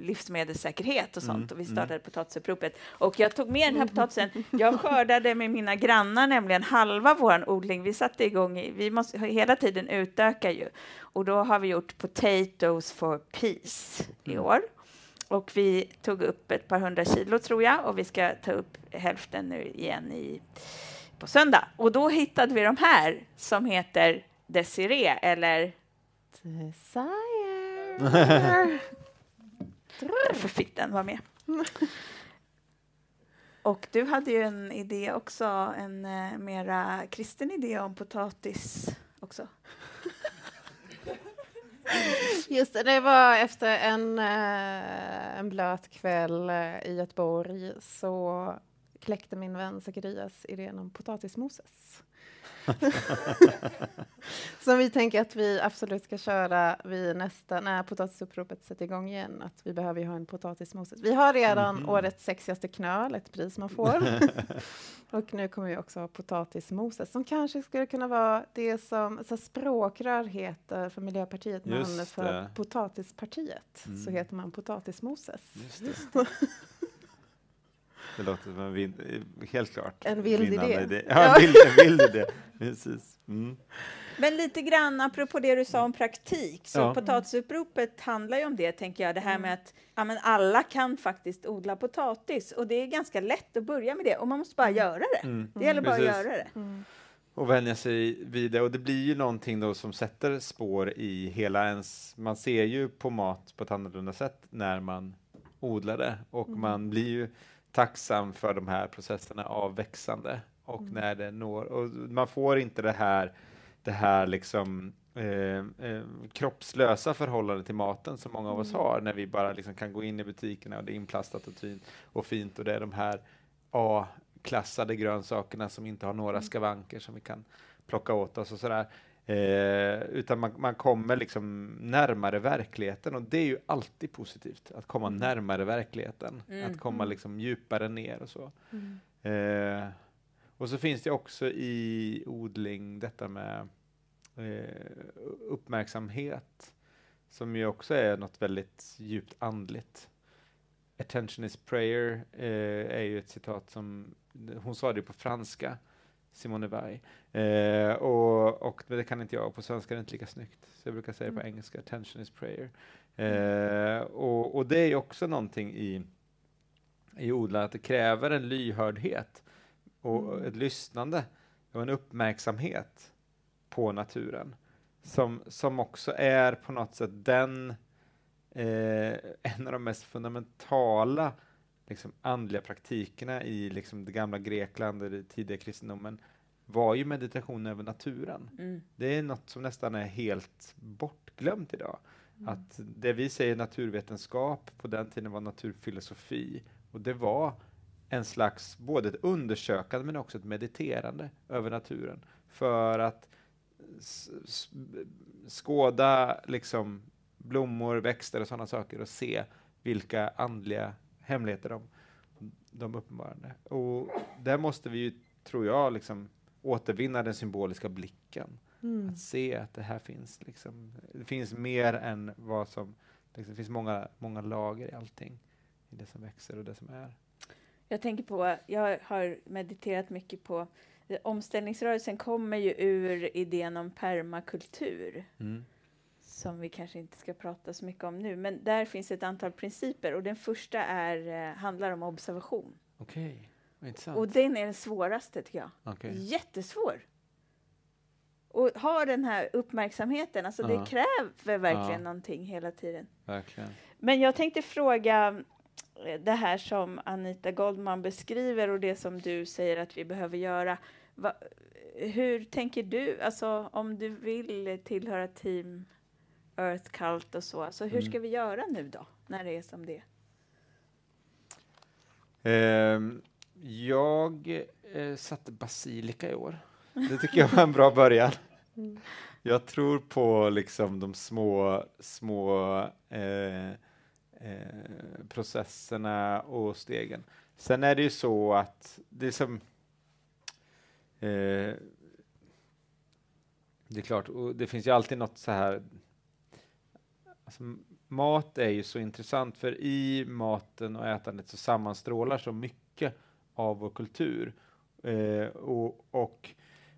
livsmedelssäkerhet och sånt. Mm, Och vi mm. startade potatisuppropet. Och jag tog med den här potatisen. Jag skördade med mina grannar nämligen halva vår odling. Vi satte igång, i- vi måste hela tiden utöka ju. Och då har vi gjort potatoes for peace i Mm. år. Och vi tog upp ett par hundra kilo tror jag och vi ska ta upp hälften nu igen i, på söndag. Och då hittade vi de här som heter Desiree eller Desire. därför fick den vara med. Och du hade ju en idé också, en eh, mera kristen idé om potatis också. Just det, det var efter en, eh, en blöt kväll eh, i Göteborg så kläckte min vän Zacharias idén om potatismoses. Som vi tänker att vi absolut ska köra vid nästa, när potatisuppropet sätter igång igen, att vi behöver ju ha en potatismoses. Vi har redan Mhm. årets sexigaste knöl, ett pris man får. Och nu kommer vi också ha potatismoses som kanske skulle kunna vara det som så språkrör heter för Miljöpartiet, men för potatispartiet så Mm. heter man potatismoses. Det. Det låter som en vin, eh, helt klart. En vild vinnande idé. Ja, en vild, en vild idé. Precis. Mm. Men lite grann apropå det du sa om praktik, så Ja. potatisuppropet handlar ju om det, tänker jag, det här med att ja, men alla kan faktiskt odla potatis och det är ganska lätt att börja med det och man måste bara göra det. Mm. Det gäller bara att Precis. göra det. Mm. Och vänja sig vid det. Och det blir ju någonting då som sätter spår i hela ens... Man ser ju på mat på ett annorlunda sätt när man odlar det. Och Mm. man blir ju tacksam för de här processerna av växande. Och Mm. när det når... Och man får inte det här, det här liksom eh, eh, kroppslösa förhållande till maten som många av oss Mm. har när vi bara liksom kan gå in i butikerna och det är inplastat och fint och fint och det är de här A-klassade grönsakerna som inte har några skavanker som vi kan plocka åt oss och sådär. Eh, utan man, man kommer liksom närmare verkligheten och det är ju alltid positivt att komma Mm. närmare verkligheten, Mm. att komma Mm. liksom djupare ner och så. Mm. Eh, och så finns det också i odling detta med eh, uppmärksamhet som ju också är något väldigt djupt andligt. Attention is prayer eh, är ju ett citat som hon sa det på franska, Simone Weil. Eh, och, och det kan inte jag, på svenska är det inte lika snyggt. Så jag brukar säga på Mm. engelska, attention is prayer. Eh, och, och det är ju också någonting i, i odlandet, att det kräver en lyhördhet och Mm. ett lyssnande och en uppmärksamhet på naturen som, som också är på något sätt den eh, en av de mest fundamentala liksom, andliga praktikerna i liksom, det gamla Grekland och det tidiga kristendomen var ju meditation över naturen. Mm. Det är något som nästan är helt bortglömt idag. Mm. Att det vi säger naturvetenskap, på den tiden var naturfilosofi. Och det var en slags, både ett undersökande men också ett mediterande över naturen. För att skåda liksom blommor, växter och sådana saker och se vilka andliga hemligheter de, de uppenbarade. Och där måste vi ju, tror jag, liksom återvinna den symboliska blicken. Mm. Att se att det här finns, liksom, det finns mer än vad som, liksom, det finns många, många lager i allting. I det som växer och det som är. Jag tänker på, jag har mediterat mycket på, omställningsrörelsen kommer ju ur idén om permakultur. Som vi kanske inte ska prata så mycket om nu, men där finns ett antal principer och den första är, eh, handlar om observation. Okej, vad intressant. Och den är den svåraste tycker jag. Okej. Jättesvår. Och ha den här uppmärksamheten, alltså Ja. det kräver verkligen Ja. någonting hela tiden. Verkligen. Men jag tänkte fråga eh, det här som Anita Goldman beskriver och det som du säger att vi behöver göra. Va, hur tänker du, alltså om du vill tillhöra Team Earth Cult och så, alltså hur Mm. ska vi göra nu då, när det är som det? Ehm, jag eh, satte basilika i år. Det tycker jag var en bra början. Mm. Jag tror på liksom de små, små eh, eh, processerna och stegen. sen är det ju så att det är som... Eh, det är klart, och det finns ju alltid något så här... Alltså, mat är ju så intressant, för i maten och ätandet så sammanstrålar så mycket av vår kultur. Eh, och, och,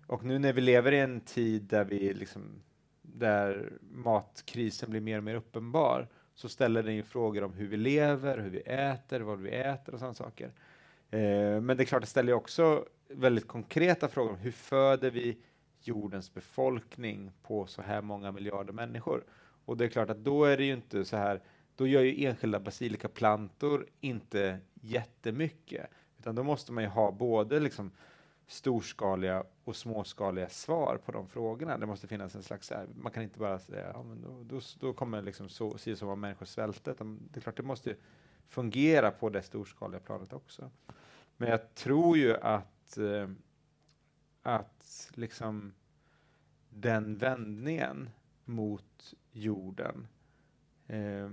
och nu när vi lever i en tid där vi liksom där matkrisen blir mer och mer uppenbar så ställer den ju frågor om hur vi lever, hur vi äter, vad vi äter och sådana saker. Eh, men det är klart, det ställer också väldigt konkreta frågor om hur föder vi jordens befolkning på så här många miljarder människor? Och det är klart att då är det ju inte så här, då gör ju enskilda basilikaplantor inte jättemycket, utan då måste man ju ha både liksom storskaliga och småskaliga svar på de frågorna. Det måste finnas en slags, eh, man kan inte bara säga, ja, men då, då, då kommer liksom så, si så många människor svälta, utan det är klart det måste fungera på det storskaliga planet också. Men jag tror ju att, eh, att liksom den vändningen mot jorden eh,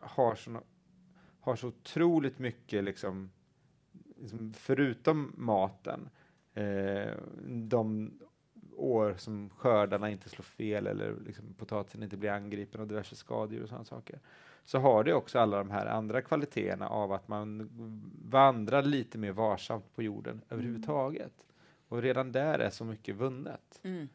har, såna, har så otroligt mycket liksom liksom, förutom maten, eh, de år som skördarna inte slår fel eller liksom, potatisen inte blir angripen av diverse skadedjur och sådana saker, så har det också alla de här andra kvaliteterna av att man vandrar lite mer varsamt på jorden mm. överhuvudtaget. Och redan där är så mycket vunnet. Mm.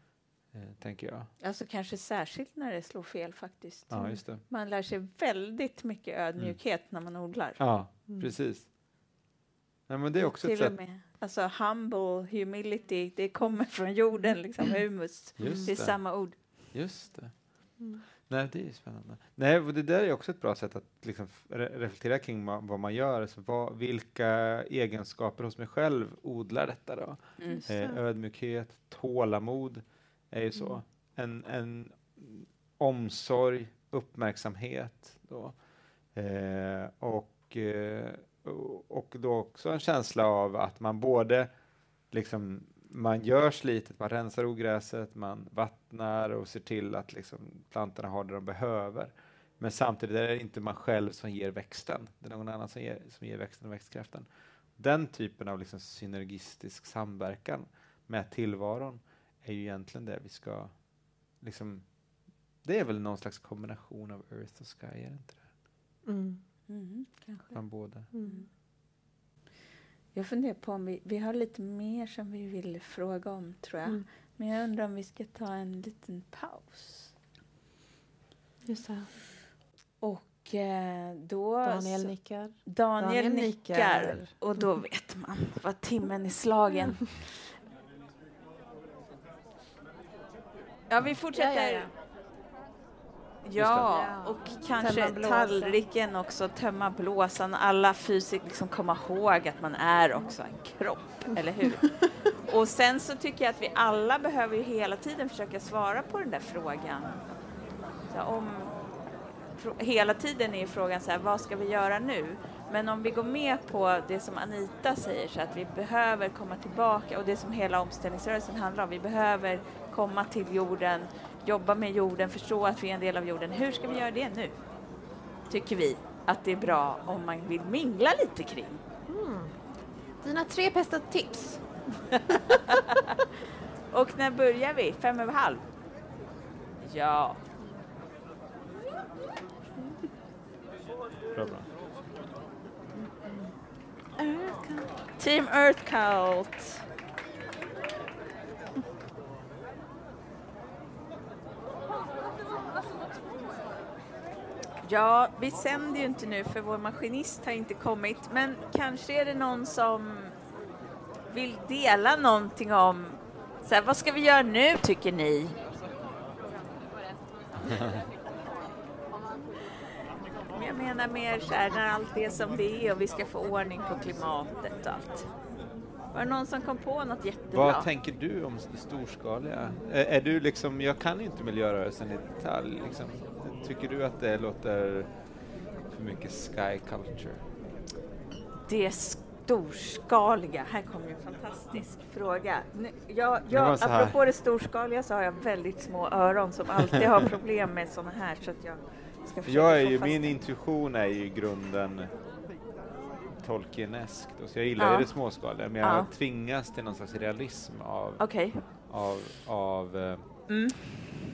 Eh, tänker jag. Alltså kanske särskilt när det slår fel faktiskt. Ja, just det. Man lär sig väldigt mycket ödmjukhet mm. när man odlar. Ja, mm. precis. Nej, men det är också Till ett sätt. Med. Alltså humble, humility, det kommer från jorden, liksom humus. Just det är det. samma ord. Just det. Mm. Nej, det är spännande. Nej, det där är också ett bra sätt att liksom reflektera kring vad man gör. Alltså vad, vilka egenskaper hos mig själv odlar detta då? Mm. Eh, ödmjukhet, tålamod är ju så. Mm. En, en omsorg, uppmärksamhet då. Eh, och eh, och då också en känsla av att man både liksom man gör slitet, man rensar ogräset, man vattnar och ser till att liksom plantorna har det de behöver. Men samtidigt är det inte man själv som ger växten, det är någon annan som ger, som ger växten och växtkraften. Den typen av liksom synergistisk samverkan med tillvaron är ju egentligen det vi ska liksom, det är väl någon slags kombination av earth och sky, är det inte det? Mm. Mm, kanske. Bland båda. Mm. Jag funderar på om vi, vi har lite mer som vi vill fråga om, tror jag. Mm. Men jag undrar om vi ska ta en liten paus. Just det. Och eh, då... Daniel nickar. Daniel, Daniel nickar. nickar. Och då vet man vad timmen är slagen. Ja, vi fortsätter. Ja, ja, ja. Och kanske tallriken också, tömma blåsan, alla fysiskt liksom komma ihåg att man är också en kropp, eller hur? och sen så tycker jag att vi alla behöver ju hela tiden försöka svara på den där frågan. Så om, hela tiden är frågan så här, vad ska vi göra nu? Men om vi går med på det som Anita säger, så att vi behöver komma tillbaka och det som hela omställningsrörelsen handlar om, vi behöver komma till jorden, jobba med jorden, förstå att vi är en del av jorden. Hur ska vi göra det nu? Tycker vi att det är bra om man vill mingla lite kring. Mm. Dina tre bästa tips. Och när börjar vi? Fem över halv? Ja. Bra, bra. Team Earth Cult. Ja, vi sänder ju inte nu för vår maskinist har inte kommit, men kanske är det någon som vill dela någonting om så här, vad ska vi göra nu tycker ni? Jag menar mer så här, när allt är som det är och vi ska få ordning på klimatet och allt. Var det någon som kom på något jättebra? Vad tänker du om det storskaliga? Är, är du liksom, jag kan inte miljörörelsen i detalj, liksom. Tycker du att det låter för mycket sky culture? Det storskaliga, här kommer en fantastisk fråga. Nu, jag, jag, apropå det storskaliga så har jag väldigt små öron som alltid har problem med sådana här så att jag ska jag är ju, Min intuition är ju i grunden Tolkieneskt. Och Så jag gillar Ja. det småskaliga, men jag Ja. tvingas till någon slags realism av, Okej. av, av eh, Mm.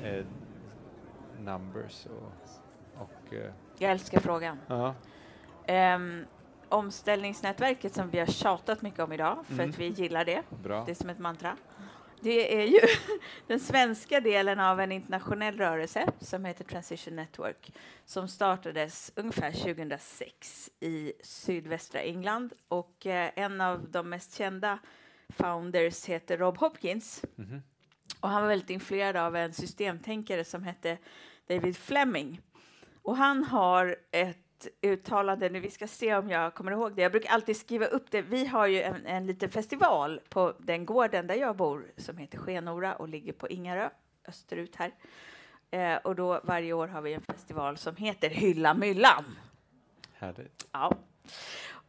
eh, numbers och, och eh, Jag älskar frågan. ja. Um, omställningsnätverket som vi har tjatat mycket om idag, för Mm. att vi gillar det. bra. Det är som ett mantra. Det är ju den svenska delen av en internationell rörelse som heter Transition Network som startades ungefär 2006 i sydvästra England. Och eh, en av de mest kända founders heter Rob Hopkins. Mhm. Och han var väldigt influerad av en systemtänkare som hette David Fleming. Och han har ett uttalande, nu vi ska se om jag kommer ihåg det. Jag brukar alltid skriva upp det. Vi har ju en, en liten festival på den gården där jag bor som heter Skenora och ligger på Ingarö, österut här. Eh, och då varje år har vi en festival som heter Hylla Myllan. Härligt. Ja.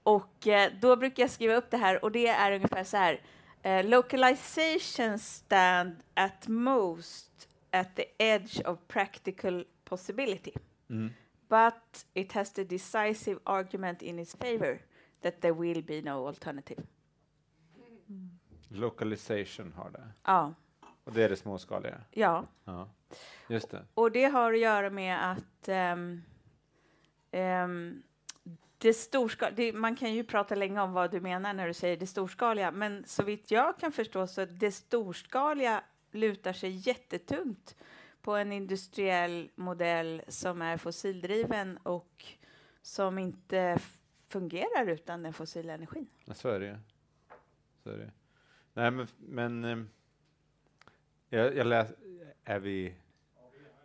Och eh, då brukar jag skriva upp det här och det är ungefär så här. Eh, localization stand at most at the edge of practical possibility. Mm. But it has the decisive argument in its favor that there will be no alternative. Localization har det. Ja, Och det är det småskaliga. ja. Ja. Just det. Och det har att göra med att ehm, ehm, det storska, det, man kan ju prata länge om vad du menar när du säger det storskaliga, men så vitt jag kan förstå så det storskaliga lutar sig jättetungt på en industriell modell som är fossildriven och som inte fungerar utan den fossila energin. Ja, så är det ju. Så är det. Nej, men, men eh, jag, jag läste, är vi...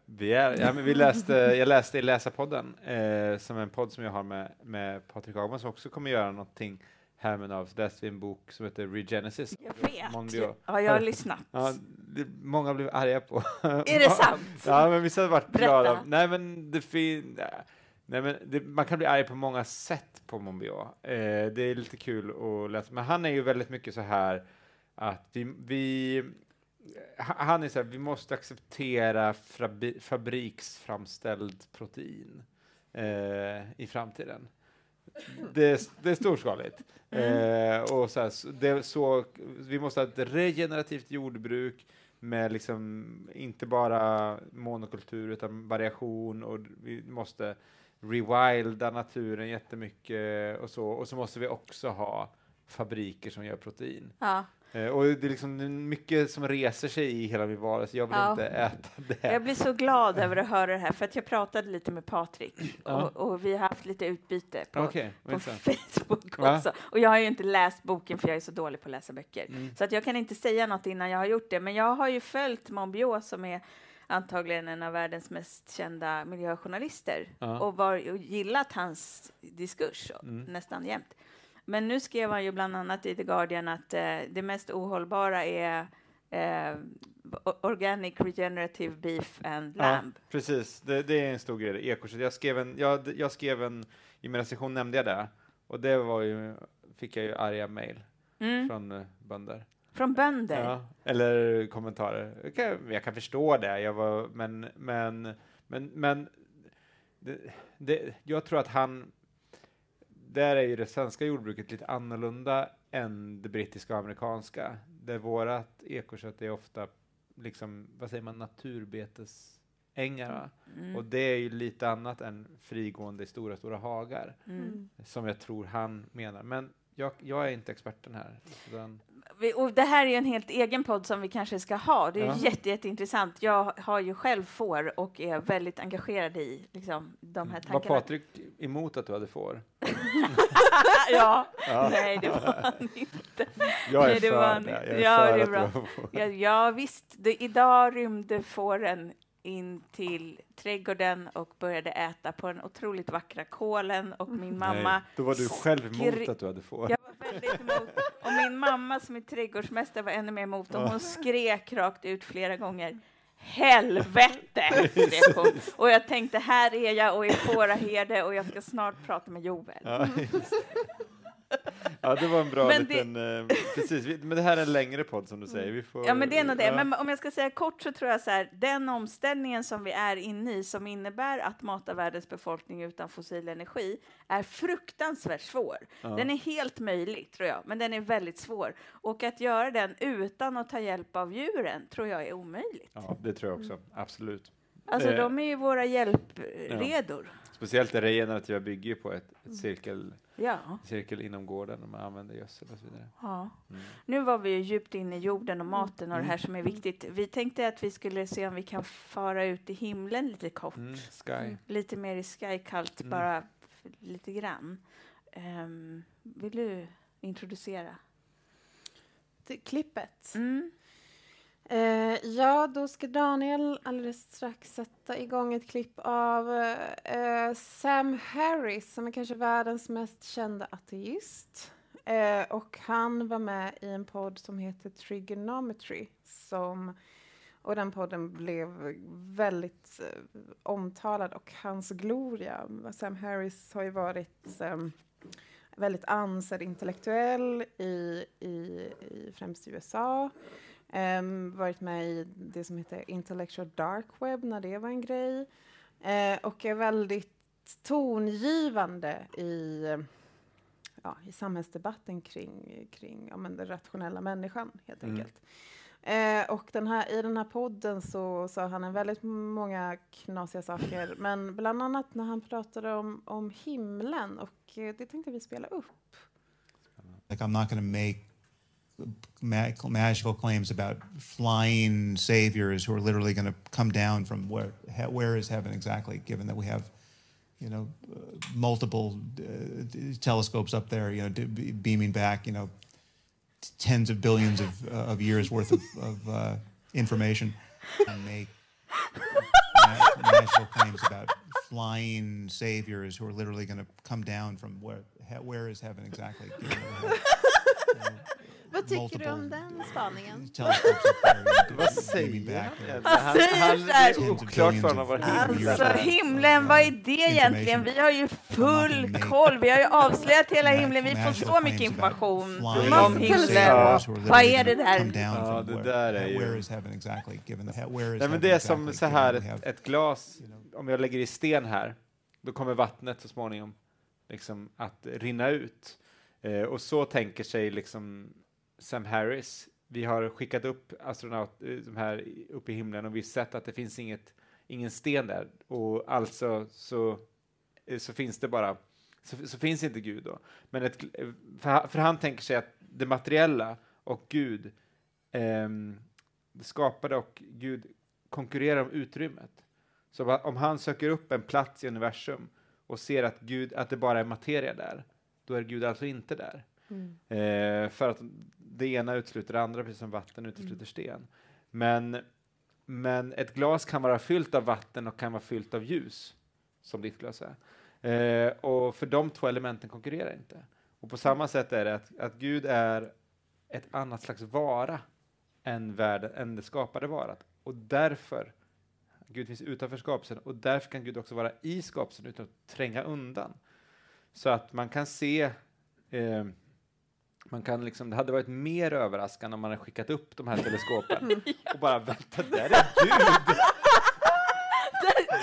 Vi är, ja, men vi läste, jag läste i Läsarpodden, eh, som är en podd som jag har med, med Patrik Hagman som också kommer göra någonting så läste vi en bok som heter Regenesis. Jag vet. Mondio. Ja, jag har lyssnat. Ja, det, många blev arga på. Är det sant? Ja, men vissa har varit Berätta. glada. Nej, men det fin... Nej, men det, man kan bli arg på många sätt på Monbiot. Eh, det är lite kul att läsa. Men han är ju väldigt mycket så här att vi... vi ha- han är så här, vi måste acceptera fabriksframställd protein eh, i framtiden. Det är, det är storskaligt. Eh, och så här, det så, vi måste ha ett regenerativt jordbruk med liksom inte bara monokultur utan variation och vi måste rewilda naturen jättemycket och så. Och så måste vi också ha fabriker som gör protein. Ja. Eh, och det är liksom mycket som reser sig i hela min varelse. Jag vill Ja. inte äta det. Jag blir så glad över att höra det här, för att jag pratade lite med Patrik Ja. och, och vi har haft lite utbyte på, Okej, på. Facebook Va? också. Och jag har ju inte läst boken för jag är så dålig på att läsa böcker. Mm. Så att jag kan inte säga något innan jag har gjort det. Men jag har ju följt Monbiot som är antagligen en av världens mest kända miljöjournalister Ja. och, var, och gillat hans diskurs Mm. nästan jämt. Men nu skrev han ju bland annat i The Guardian att eh, det mest ohållbara är eh, organic regenerative beef and Ja, lamb. precis, det, det är en stor grej. Ekokött. Jag skrev en, jag, jag skrev en, i min recension nämnde jag det, och det var ju, fick jag ju arga mejl Mm. från eh, bönder. Från bönder. Ja, eller kommentarer. Jag kan, jag kan förstå det, jag var, men, men, men, men det, det, jag tror att han, där är ju det svenska jordbruket lite annorlunda än det brittiska och amerikanska, där vårat ekokött är ofta, liksom, vad säger man, naturbetesängar, va? Mm. och det är ju lite annat än frigående i stora, stora hagar, Mm. som jag tror han menar. Men jag, jag är inte experten här. Och det här är ju en helt egen podd som vi kanske ska ha. Det är Ja. jätte, jätteintressant. Jag har ju själv får och är väldigt engagerad i liksom, de här Var tankarna. Patrik emot att du hade får? ja. Ja. Nej, det var han inte. Jag är Nej, det för var det. Jag är. Ja, för det är bra. Ja, ja visst. Det, idag rymde fåren in till trädgården och började äta på den otroligt vackra kålen och min mamma Nej, då var du själv emot att du hade får. Jag var väldigt emot. Och min mamma som är trädgårdsmästare var ännu mer emot. Och hon skrek rakt ut flera gånger. Helvete! skrek hon. Och jag tänkte, här är jag och är fåraherde och jag ska snart prata med Joel. Ja, det. Ja, det var en bra Men liten... eh, precis, vi, men det här är en längre podd som du säger. Vi får, Ja, men det är nog det. ja. Men om jag ska säga kort så tror jag så här, den omställningen som vi är inne i, som innebär att mata världens befolkning utan fossil energi, är fruktansvärt svår. Ja. Den är helt möjlig, tror jag, men den är väldigt svår. Och att göra den utan att ta hjälp av djuren, tror jag är omöjligt. Ja, det tror jag också. Absolut. Alltså, Eh, de är ju våra hjälpredor. Speciellt det regenerativa bygger ju på ett, ett cirkel, Ja. cirkel inom gården och man använder gödsel och så vidare. ja. Mm. Nu var vi ju djupt inne i jorden och maten och det här som är viktigt. Vi tänkte att vi skulle se om vi kan fara ut i himlen lite kort. Mm, sky. Lite mer i skykallt, Mm. bara lite grann. Ehm, vill du introducera? Det, klippet. Mm. Eh, ja, då ska Daniel alldeles strax sätta igång ett klipp av eh, Sam Harris som är kanske världens mest kända ateist. Eh, och han var med i en podd som heter Trigonometry. Som, och den podden blev väldigt eh, omtalad och hans gloria. Sam Harris har ju varit eh, väldigt ansedd intellektuell i, i, i främst USA. Um, varit med i det som heter Intellectual Dark Web när det var en grej. Eh, och är väldigt tongivande i, eh, ja, i samhällsdebatten kring, kring ja, men den rationella människan, helt Mm. enkelt. Eh, och den här, i den här podden så sa han en väldigt många knasiga saker, men bland annat när han pratade om, om himlen, och eh, det tänkte vi spela upp. like I'm not to make magical, claims about flying saviors who are literally going to come down from where where is heaven exactly given that we have you know uh, multiple uh, telescopes up there you know beaming back you know tens of billions of, uh, of years worth of, of uh, information. And make magical claims about flying saviors who are literally going to come down from where where is heaven exactly Vad tycker du om den spaningen? Vad säger han? Han säger det är oklart för honom vad himlen Alltså är. himlen, vad är det egentligen? Vi har ju full koll. Vi har ju avslöjat hela himlen. Vi får så mycket information om himlen. Vad är det där? Ja, det där är ju- Nej, men det är som så här, ett, ett glas, om jag lägger i sten här, då kommer vattnet så småningom liksom att rinna ut. Eh, och så tänker sig liksom Sam Harris. Vi har skickat upp astronauter eh, de här upp i himlen och vi har sett att det finns inget, ingen sten där. Och alltså så, eh, så finns det bara, så, så finns inte Gud då. Men ett, eh, för, han- för han tänker sig att det materiella och Gud eh, det skapade och Gud konkurrerar om utrymmet. Så om han söker upp en plats i universum och ser att, Gud, att det bara är materia där, då är Gud alltså inte där. Eh, för att det ena utesluter det andra, precis som vatten utesluter sten. Men, men ett glas kan vara fyllt av vatten och kan vara fyllt av ljus, som ditt glas är. Eh, och för de två elementen konkurrerar inte. Och på samma sätt är det att, att Gud är ett annat slags vara än, världen, än det skapade varat. Och därför, Gud finns utanför skapelsen, och därför kan Gud också vara i skapelsen utan att tränga undan. Så att man kan se, eh, man kan liksom, det hade varit mer överraskande om man hade skickat upp de här teleskopen och bara vänta, där är Gud!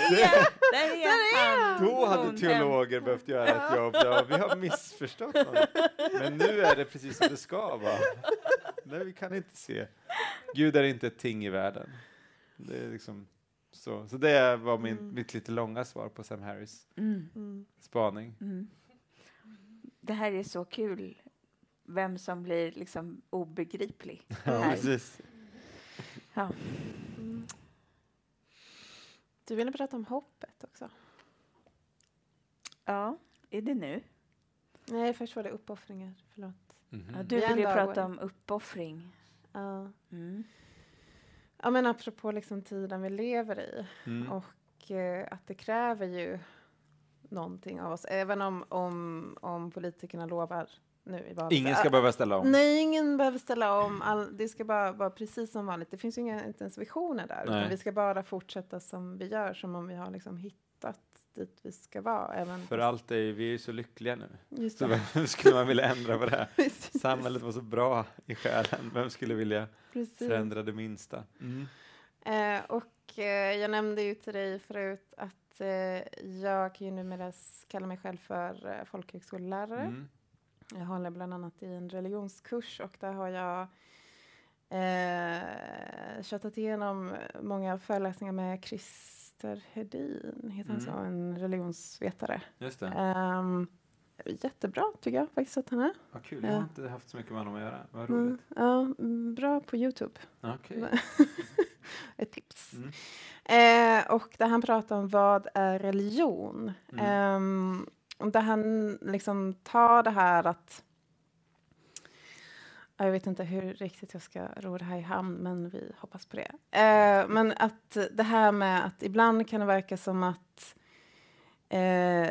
Där är, där är han. Då hade teologer behövt göra ett jobb. Ja, vi har missförstått honom. Men nu är det precis som det ska vara. Nej, vi kan inte se. Gud är inte ett ting i världen. Det är liksom så. Så det var min, mitt lite långa svar på Sam Harris Mm. spaning. Mm. Det här är så kul. Vem som blir liksom obegriplig. Ja, precis. Ja. Du ville prata om hoppet också. ja, är det nu? Nej, först var det uppoffringar. Förlåt. Mhm. Ja, du Vi är vill ju ändå- prata om uppoffring. Ja. Mm. Ja, men apropå liksom tiden vi lever i Mm. och eh, att det kräver ju någonting av oss, även om, om, om politikerna lovar nu i valet. Ingen ska behöva ställa om. Nej, ingen behöver ställa om. All, det ska bara vara precis som vanligt. Det finns ju inga inte ens visioner där. Utan vi ska bara fortsätta som vi gör, som om vi har liksom hittat dit vi ska vara. Även För allt är vi är ju så lyckliga nu. Just Så vem skulle man vilja ändra på det här? Precis. Samhället var så bra i själen. Vem skulle vilja Precis. förändra det minsta? Mm. Eh, och eh, jag nämnde ju till dig förut att eh, jag kan ju numera kalla mig själv för eh, folkhögskolelärare. Mm. Jag håller bland annat i en religionskurs och där har jag eh, tjatat igenom många föreläsningar med Christer Hedin, heter han Mm. så, en religionsvetare. Just. Um, jättebra tycker jag faktiskt att han är. Vad kul. Jag har ja. inte haft så mycket med honom att göra. Vad Mm, roligt. ja, mm, bra på Youtube. Okej. Ett tips. Mm. Eh, och där han pratar om vad är religion. Mm. Där han liksom tar det här att jag vet inte hur riktigt jag ska ro det här i hamn, men vi hoppas på det. Eh, men att det här med att ibland kan det verka som att eh,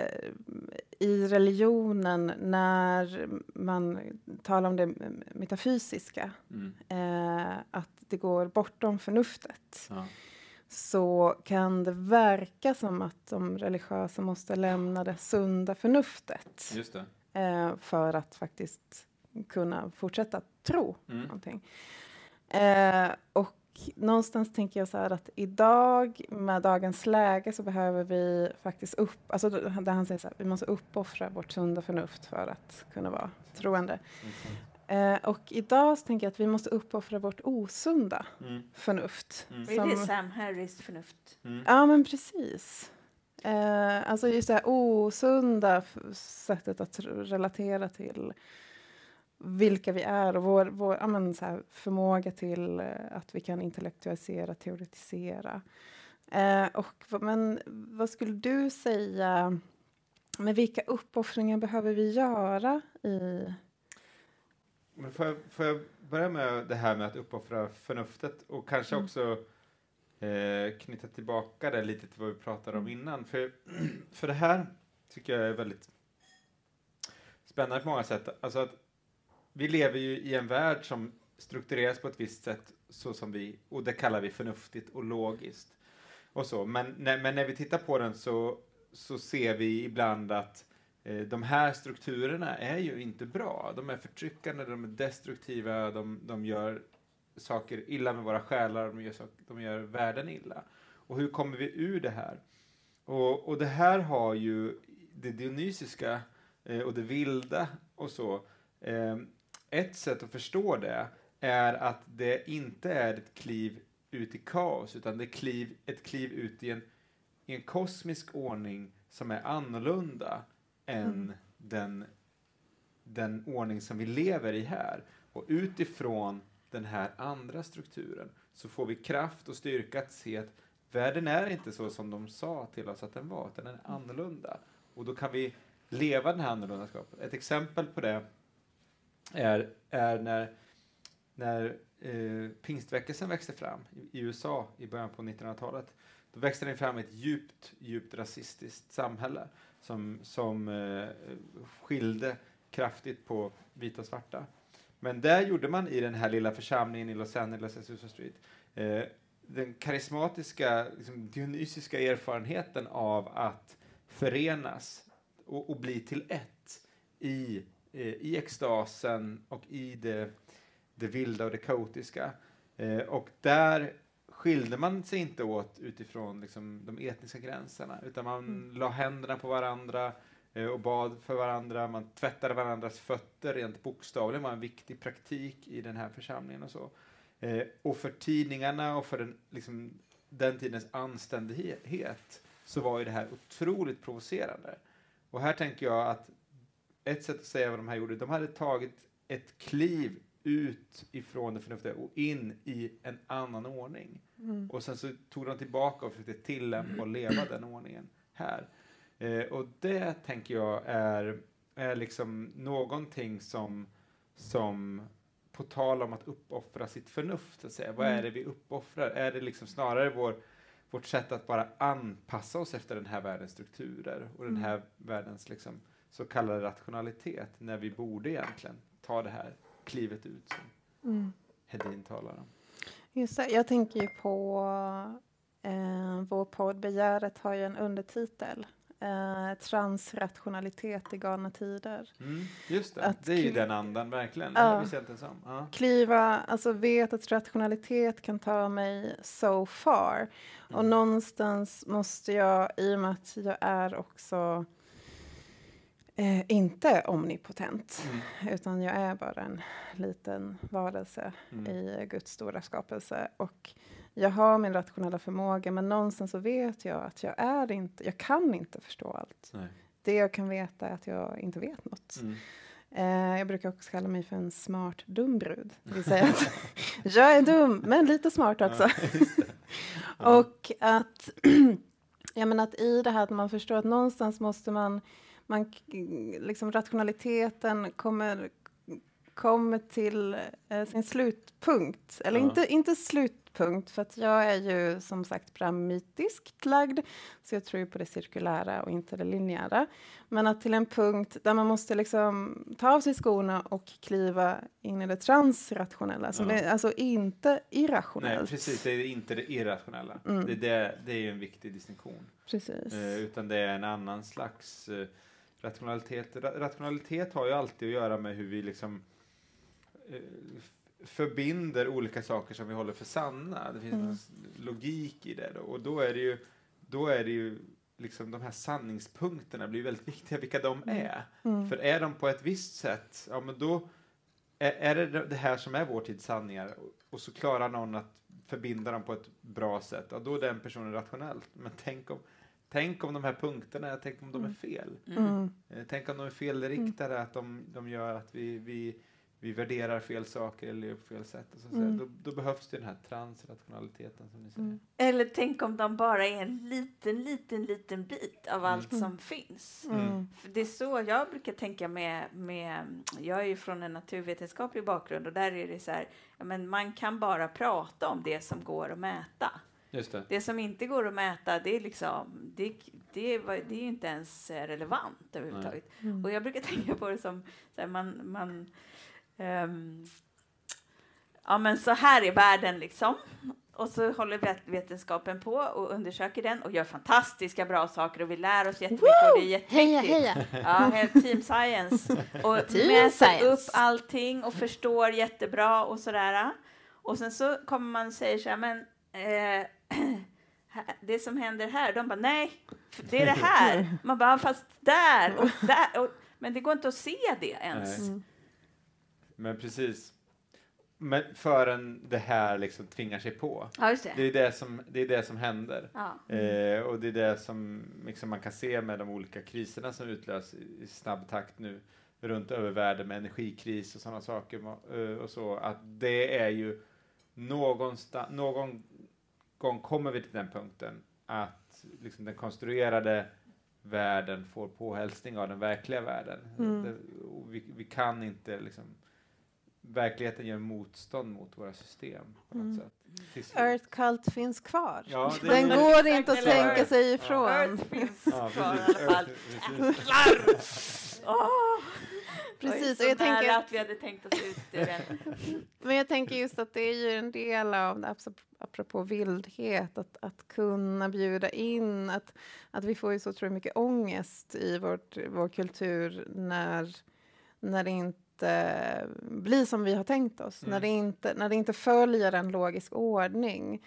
i religionen, när man talar om det metafysiska, Mm. eh, att det går bortom förnuftet Ja. Så kan det verka som att de religiösa måste lämna det sunda förnuftet det. eh, för att faktiskt kunna fortsätta tro Mm. någonting. Eh, och någonstans tänker jag så här att idag med dagens läge så behöver vi faktiskt upp, alltså där han säger så här, vi måste uppoffra vårt sunda förnuft för att kunna vara troende. Eh, och idag så tänker jag att vi måste uppoffra vårt osunda Mm. förnuft. Mm. Är det Som- Sam Harris förnuft? Mm. Ja, men precis. Eh, alltså just det här osunda sättet att relatera till vilka vi är och vår, vår ja, men så här, förmåga till eh, att vi kan intellektualisera, teoretisera. Eh, och, men vad skulle du säga, med vilka uppoffringar behöver vi göra i... Men får, jag, får jag börja med det här med att uppoffra förnuftet och kanske Mm. också eh, knyta tillbaka det lite till vad vi pratade om innan. För, för det här tycker jag är väldigt spännande på många sätt. Alltså att vi lever ju i en värld som struktureras på ett visst sätt så som vi, och det kallar vi förnuftigt och logiskt. Och så. Men, när, men när vi tittar på den så, så ser vi ibland att Eh, de här strukturerna är ju inte bra. De är förtryckande, de är destruktiva, de, de gör saker illa med våra själar, de gör, saker, de gör världen illa. Och hur kommer vi ur det här? Och, och det här har ju det dionysiska eh, och det vilda och så. Eh, ett sätt att förstå det är att det inte är ett kliv ut i kaos, utan det är kliv, ett kliv ut i en, i en kosmisk ordning som är annorlunda än Mm. den, den ordning som vi lever i här. Och utifrån den här andra strukturen så får vi kraft och styrka att se att världen är inte så som de sa till oss att den var, utan den är annorlunda. Och då kan vi leva den här annorlundaskapet. Ett exempel på det är, är när, när eh, pingstväckelsen växte fram i, i USA i början på 1900-talet. Då växte den fram i ett djupt, djupt rasistiskt samhälle som, som eh, skilde kraftigt på vita och svarta. Men där gjorde man i den här lilla församlingen i Los Angeles, Azusa Street, eh, den karismatiska, liksom, dionysiska erfarenheten av att förenas och, och bli till ett i, eh, i extasen och i det, det vilda och det kaotiska. Eh, och där skilde man sig inte åt utifrån liksom, de etniska gränserna, utan man Mm. la händerna på varandra eh, och bad för varandra, man tvättade varandras fötter rent bokstavligen, var en viktig praktik i den här församlingen och så. Eh, och för tidningarna och för den, liksom, den tidens anständighet så var ju det här otroligt provocerande. Och här tänker jag att ett sätt att säga vad de här gjorde, de hade tagit ett kliv ut ifrån det förnuftiga och in i en annan ordning. Mm. Och sen så tog de tillbaka och försökte tillämpa och leva den ordningen här. Eh, och det tänker jag är, är liksom någonting som, som på tal om att uppoffra sitt förnuft, så att säga. vad är det vi uppoffrar? Är det liksom snarare vår, vårt sätt att bara anpassa oss efter den här världens strukturer och den Mm. här världens liksom, så kallade rationalitet, när vi borde egentligen ta det här klivet ut som Mm. Hedin talar om. Just det, jag tänker ju på eh, vår podd Begäret har ju en undertitel eh, transrationalitet i galna tider. Mm, just det, Att det är ju den andan verkligen. Ja. Det visste jag inte ens om. Ja. Kliva, alltså vet att rationalitet kan ta mig so far. Och Mm. någonstans måste jag, i och med att jag är också eh, inte omnipotent, Mm. utan jag är bara en liten varelse Mm. i Guds stora skapelse. Och jag har min rationella förmåga, men någonstans så vet jag att jag är inte, jag kan inte förstå allt. Nej. Det jag kan veta är att jag inte vet något. Mm. Eh, jag brukar också kalla mig för en smart dum brud. Det vill säga att jag är dum, men lite smart också. Och att, ja, men att i det här att man förstår att någonstans måste man, man liksom rationaliteten kommer, kommer till eh, sin slutpunkt. Eller Ja. inte, inte slutpunkt, för att jag är ju som sagt pramytiskt lagd, så jag tror ju på det cirkulära och inte det linjära. Men att till en punkt där man måste liksom ta av sig skorna och kliva in i det transrationella, som Ja. är alltså inte irrationellt. Nej, precis. Det är inte det irrationella. Mm. Det, är det, det är ju en viktig distinktion. Precis. Eh, utan det är en annan slags eh, rationalitet. Ra- rationalitet har ju alltid att göra med hur vi liksom eh, förbinder olika saker som vi håller för sanna. Det finns Mm. en logik i det. Då. Och då är det ju, då är det ju liksom de här sanningspunkterna blir väldigt viktiga, vilka de är. Mm. För är de på ett visst sätt, ja men då är, är det det här som är vår tids sanningar och, och så klarar någon att förbinda dem på ett bra sätt, ja, då är den personen rationell. Men tänk om, tänk om de här punkterna, tänk om de är fel. Mm. Eh, Tänk om de är felriktade, att de, de gör att vi, vi, vi värderar fel saker eller på fel sätt. Och så, så, Mm. då, då behövs det den här transrationaliteten som ni säger. Mm. Eller tänk om de bara är en liten, liten, liten bit av allt Mm. som finns. Mm. För det är så jag brukar tänka med, med... Jag är ju från en naturvetenskaplig bakgrund och där är det så här, ja, men man kan bara prata om det som går att mäta. Just det. Det som inte går att mäta, det är liksom, det, det, det är inte ens eh, relevant överhuvudtaget. Mm. Och jag brukar tänka på det som, så här, man, man ehm, ja men så här är världen liksom. Och så håller vet- vetenskapen på och undersöker den och gör fantastiska bra saker och vi lär oss jättemycket och det är jätteviktigt. Ja, helt team science. Och Team mäter science. upp allting och förstår jättebra och sådär. Och sen så kommer man och säger så här, men eh, det som händer här, de bara nej, det är det här. Man bara, fast där och där. Och, men det går inte att se det ens. Mm. Men precis. Men förrän det här liksom tvingar sig på. Ja, just Det det. är det som, det är det som händer. Ja. Eh, och det är det som liksom man kan se med de olika kriserna som utlös i, snabb takt nu runt över världen med energikris och sådana saker ma- eh, och så att det är ju någonstans, någon gång kommer vi till den punkten att liksom den konstruerade världen får påhälsning av den verkliga världen. Mm. Det, och vi, vi kan inte liksom verkligheten gör motstånd mot våra system på något Mm. sätt. Earth Cult finns kvar. Ja, det- Den går inte att tänka Earth. sig ifrån. Earth finns Ja, kvar i alla fall. Precis, och jag tänker att vi hade tänkt oss ut ur den. Men jag tänker just att det är ju en del av det, apropå- apropå vildhet, att, att kunna bjuda in, att, att vi får ju så otroligt mycket ångest i vårt, vår kultur när, när det inte blir som vi har tänkt oss, Mm. när, det inte, när det inte följer en logisk ordning.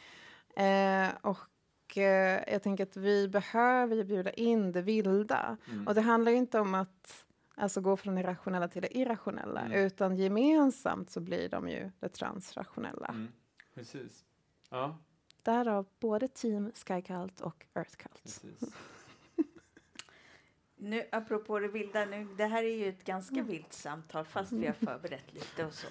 Eh, och eh, jag tänker att vi behöver ju bjuda in det vilda. Mm. Och det handlar ju inte om att alltså, gå från det rationella till det irrationella, Mm. utan gemensamt så blir de ju det transrationella. Mm. Precis. Ja, Därav både Team Sky Cult och Earth Cult. precis. Nu, apropå det vilda, nu, det här är ju ett ganska vilt samtal fast vi har förberett lite och så.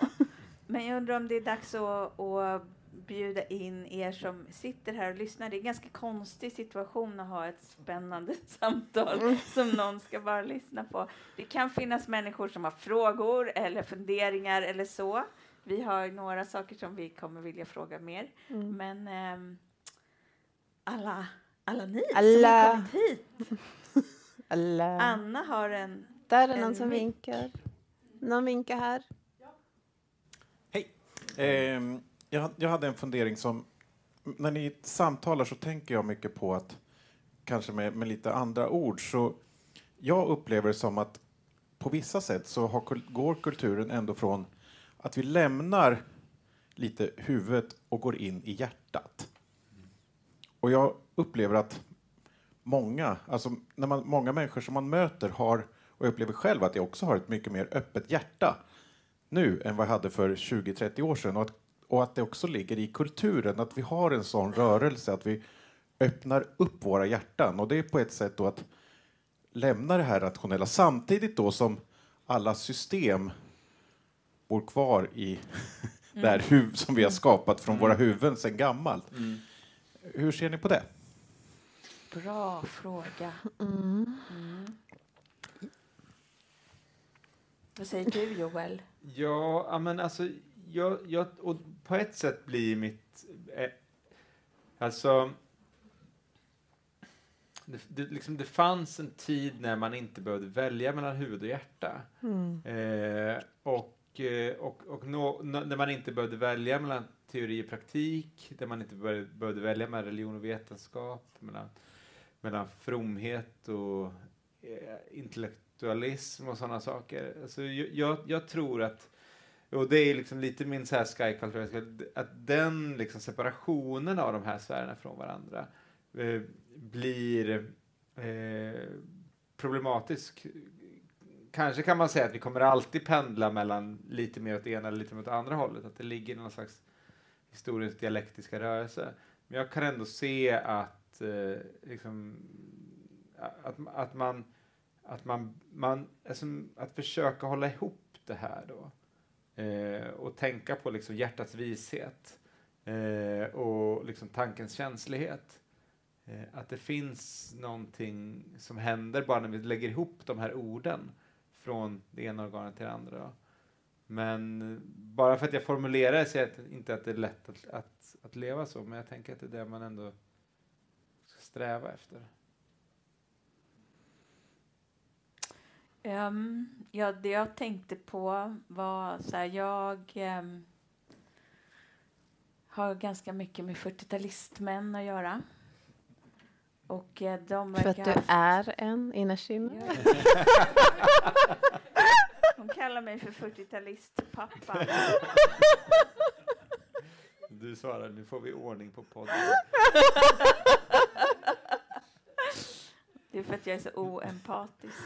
Men jag undrar om det är dags att, att bjuda in er som sitter här och lyssnar. Det är en ganska konstig situation att ha ett spännande samtal som någon ska bara lyssna på. Det kan finnas människor som har frågor eller funderingar eller så. Vi har några saker som vi kommer vilja fråga mer. Mm. Men ehm, alla, alla ni som Alla. har kommit hit. Alla. Anna har en... Där är en någon som mick. vinkar. Någon vinkar här. Hej! Ehm, jag, jag hade en fundering som... När ni samtalar så tänker jag mycket på att kanske med, med lite andra ord, så jag upplever det som att på vissa sätt så har, går kulturen ändå från att vi lämnar lite huvudet och går in i hjärtat. Och jag upplever att många, alltså när man, många människor som man möter har, och jag upplever själv att jag också har ett mycket mer öppet hjärta nu än vad jag hade för 20-30 år sedan. Och att, och att det också ligger i kulturen, att vi har en sån rörelse, att vi öppnar upp våra hjärtan. Och det är på ett sätt då att lämna det här rationella samtidigt då som alla system bor kvar i det här huv som vi har skapat från våra huvuden sedan gammalt. Hur ser ni på det? Bra fråga. Mm. Vad säger du, Joel? Ja, ja, men alltså, jag, jag, och på ett sätt blir mitt... Eh, alltså... Det, det, liksom, det fanns en tid när man inte behövde välja mellan huvud och hjärta. Eh, och eh, och, och nå, nå, när man inte behövde välja mellan teori och praktik, där man inte behövde, behövde välja mellan religion och vetenskap, mellan, mellan fromhet och eh, intellektualism och sådana saker. Alltså, jag, jag, jag tror att och det är liksom lite min så här sky-culture, att den liksom separationen av de här sfärerna från varandra eh, blir eh, problematisk. Kanske kan man säga att vi kommer alltid pendla mellan lite mer åt det ena eller lite mer åt andra hållet, att det ligger någon slags historiens dialektiska rörelse. Men jag kan ändå se att, eh, liksom, att, att man, att man, man alltså, att försöka hålla ihop det här då. Eh, och tänka på liksom hjärtats vishet eh, och liksom tankens känslighet. Eh, att det finns någonting som händer bara när vi lägger ihop de här orden från det ena organet till det andra. Då. Men bara för att jag formulerar det säger jag inte att det är lätt att, att, att leva så, men jag tänker att det är det man ändå ska sträva efter. Um, ja, det jag tänkte på var så här, jag ehm, har ganska mycket med 40-talistmän att göra. Och eh, de För att du ha- är en innerst inne. Hon kallar mig för 40-talistpappa. Du svarar, nu får vi ordning på podden. Det är för att jag är så oempatisk.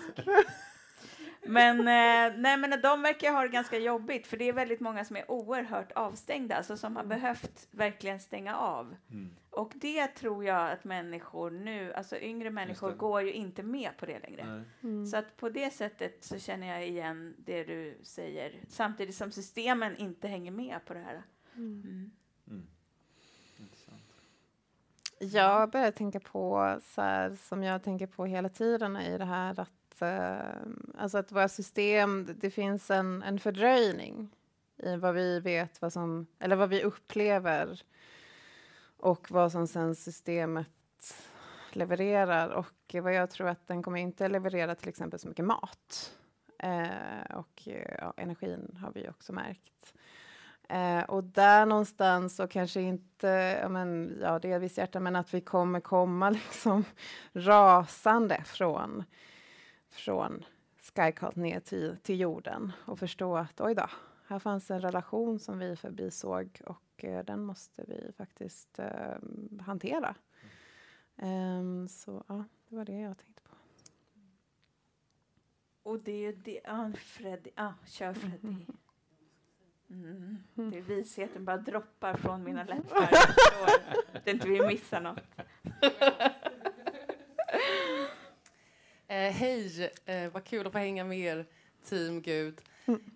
Men, eh, nej, men de verkar ha det ganska jobbigt, för det är väldigt många som är oerhört avstängda, alltså som har behövt verkligen stänga av. Mm. Och det tror jag att människor nu, alltså yngre människor, går ju inte med på det längre. Mm. Så att på det sättet så känner jag igen det du säger, samtidigt som systemen inte hänger med på det här. Mm. Mm. Intressant. Jag börjar tänka på, så här, som jag tänker på hela tiden, i det här att, alltså att våra system, det- finns en, en fördröjning i vad vi vet, vad som, eller vad vi upplever och vad som sen systemet levererar. Och vad jag tror att den kommer inte leverera till exempel så mycket mat. Eh, och ja, energin har vi ju också märkt. Eh, och där någonstans så kanske inte, ja, men, ja delvis hjärta, men att vi kommer komma liksom rasande från, från Skycult ner till, till jorden och förstå att oj då, här fanns en relation som vi förbisåg och eh, den måste vi faktiskt eh, hantera. Ehm, så ja, det var det jag tänkte på. Och det är ju det, ja, Freddy, ja, kör Freddy. Mm. Det är visheten bara droppar från mina läppar. Förstår att inte vi missar något. Eh, hej, eh, vad kul att få hänga med er, team Gud.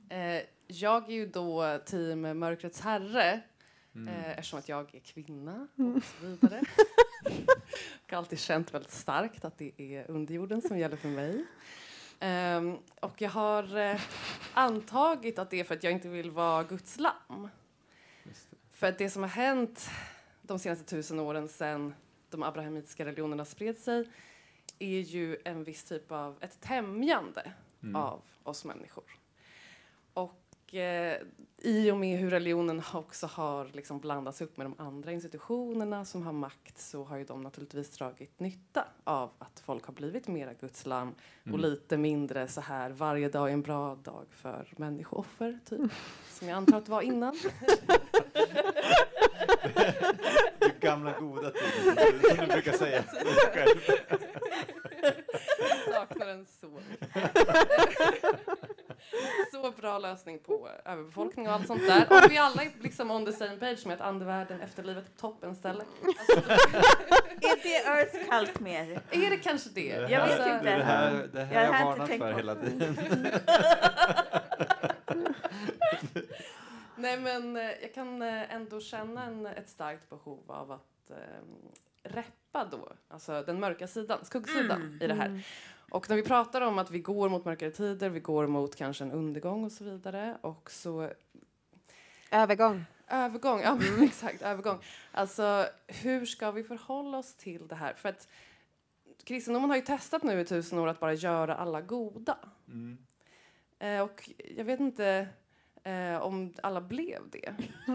Eh, jag är ju då team Mörkrets herre, eh, eftersom att jag är kvinna och så vidare. jag har alltid känt väldigt starkt att det är underjorden som gäller för mig. Ehm, och jag har eh, antagit att det är för att jag inte vill vara Guds lamm. För att det som har hänt de senaste tusen åren sedan de abrahamitiska religionerna spred sig är ju en viss typ av ett tämjande Mm. av oss människor. Eh, i och med hur religionen också har liksom blandats upp med de andra institutionerna som har makt så har ju de naturligtvis dragit nytta av att folk har blivit mera Guds lamm och lite mindre så här varje dag är en bra dag för människooffer, typ. Som jag antar att det var innan. Gamla goda tider, som du brukar säga själv. Saknar en så. så bra lösning på överbefolkning och allt sånt där. Och vi alla är liksom on the same page med att andevärlden efter livet är toppenställe. Alltså, Är det Earth Cult mer? är det kanske det? Jag vet Alltså, inte. Det här, det här Jag jag inte varnat tänkt för på. hela tiden. Nej men eh, jag kan eh, ändå känna en, ett starkt behov av att eh, reppa då, alltså den mörka sidan, skuggsidan i det här. Och när vi pratar om att vi går mot mörkare tider, vi går mot kanske en undergång och så vidare och så Övergång. Övergång, ja men exakt, övergång. Alltså hur ska vi förhålla oss till det här? För att kristendomen har ju testat nu i tusen år att bara göra alla goda. Mm. Eh, och jag vet inte eh, om alla blev det.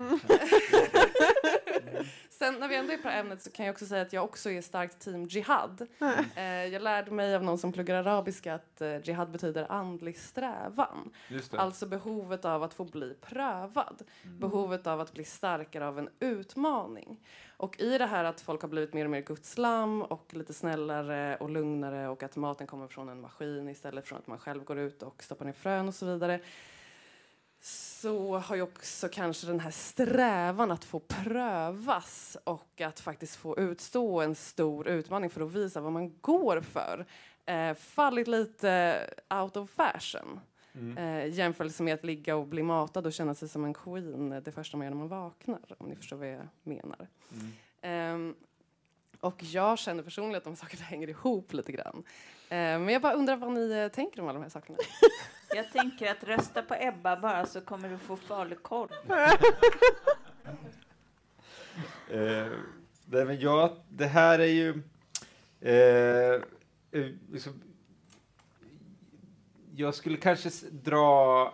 Sen när vi ändå är på det här ämnet så kan jag också säga att jag också är starkt team jihad. Eh, jag lärde mig av någon som pluggar arabiska att eh, jihad betyder andlig strävan. Alltså behovet av att få bli prövad. Behovet av att bli starkare av en utmaning. Och i det här att folk har blivit mer och mer gudslam och lite snällare och lugnare och att maten kommer från en maskin istället från att man själv går ut och stoppar ner frön och så vidare så har ju också kanske den här strävan att få prövas och att faktiskt få utstå en stor utmaning för att visa vad man går för eh, fallit lite out of fashion. Mm. Eh, jämförelse med att ligga och bli matad och känna sig som en queen eh, det första man gör när man vaknar, om ni förstår vad jag menar. Mm. Ehm, och jag känner personligen att de sakerna hänger ihop lite grann. Ehm, men jag bara undrar vad ni eh, tänker om alla de här sakerna. Jag tänker att rösta på Ebba bara så kommer du få falukorv. Eh, nej, men ja, det här är ju... Eh, eh liksom, jag skulle kanske dra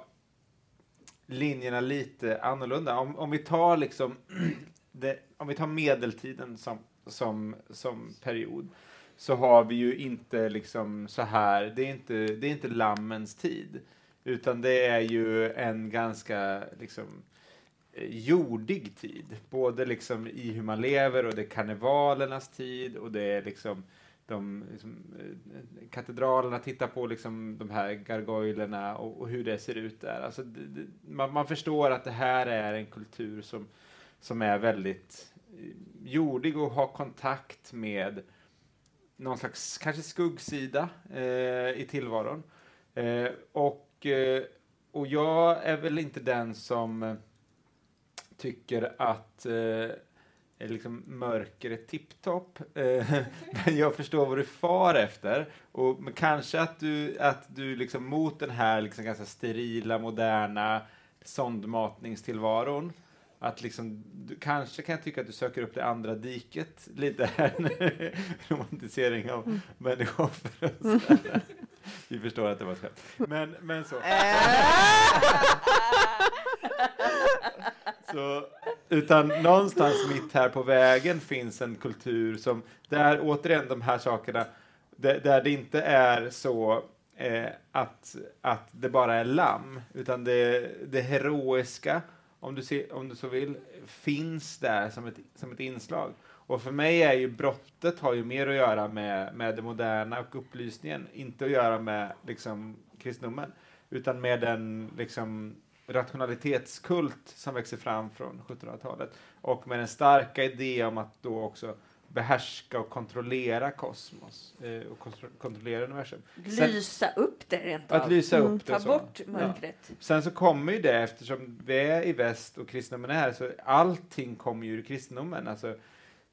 linjerna lite annorlunda. Om, om vi tar liksom det, om vi tar medeltiden som, som, som period så har vi ju inte liksom så här, det är inte, det är inte lammens tid, utan det är ju en ganska liksom eh, jordig tid. Både liksom i hur man lever och det är karnevalernas tid och det är liksom de liksom, eh, katedralerna tittar på liksom de här gargoylerna och, och hur det ser ut där. Alltså, det, det, man, man förstår att det här är en kultur som, som är väldigt eh, jordig och har kontakt med någon slags kanske skuggsida eh, i tillvaron. Eh, och, eh, och jag är väl inte den som eh, tycker att eh, liksom mörker är tipptopp. Eh, men jag förstår vad du far efter. Och, men kanske att du, att du liksom mot den här liksom ganska sterila, moderna sondmatningstillvaron att liksom, du, kanske kan jag tycka att du söker upp det andra diket lite här nu. Romantisering av människooffer och sådär. Vi förstår att det var ett skämt. Men, men så. så. Utan någonstans mitt här på vägen finns en kultur som, där återigen de här sakerna, där, där det inte är så eh, att, att det bara är lamm, utan det, det heroiska, om du, ser, om du så vill, finns där som ett, som ett inslag. Och för mig är ju brottet har ju mer att göra med, med det moderna och upplysningen, inte att göra med liksom, kristendomen, utan med den liksom, rationalitetskult som växer fram från 1700-talet och med den starka idé om att då också behärska och kontrollera kosmos eh, och kontro- kontrollera universum. Sen- Lysa upp det rent Att av. lysa upp det Ta så. bort mörkret. Sen så kommer ju det, eftersom vi är i väst och kristendomen är här, så allting kommer ju ur kristendomen. Alltså,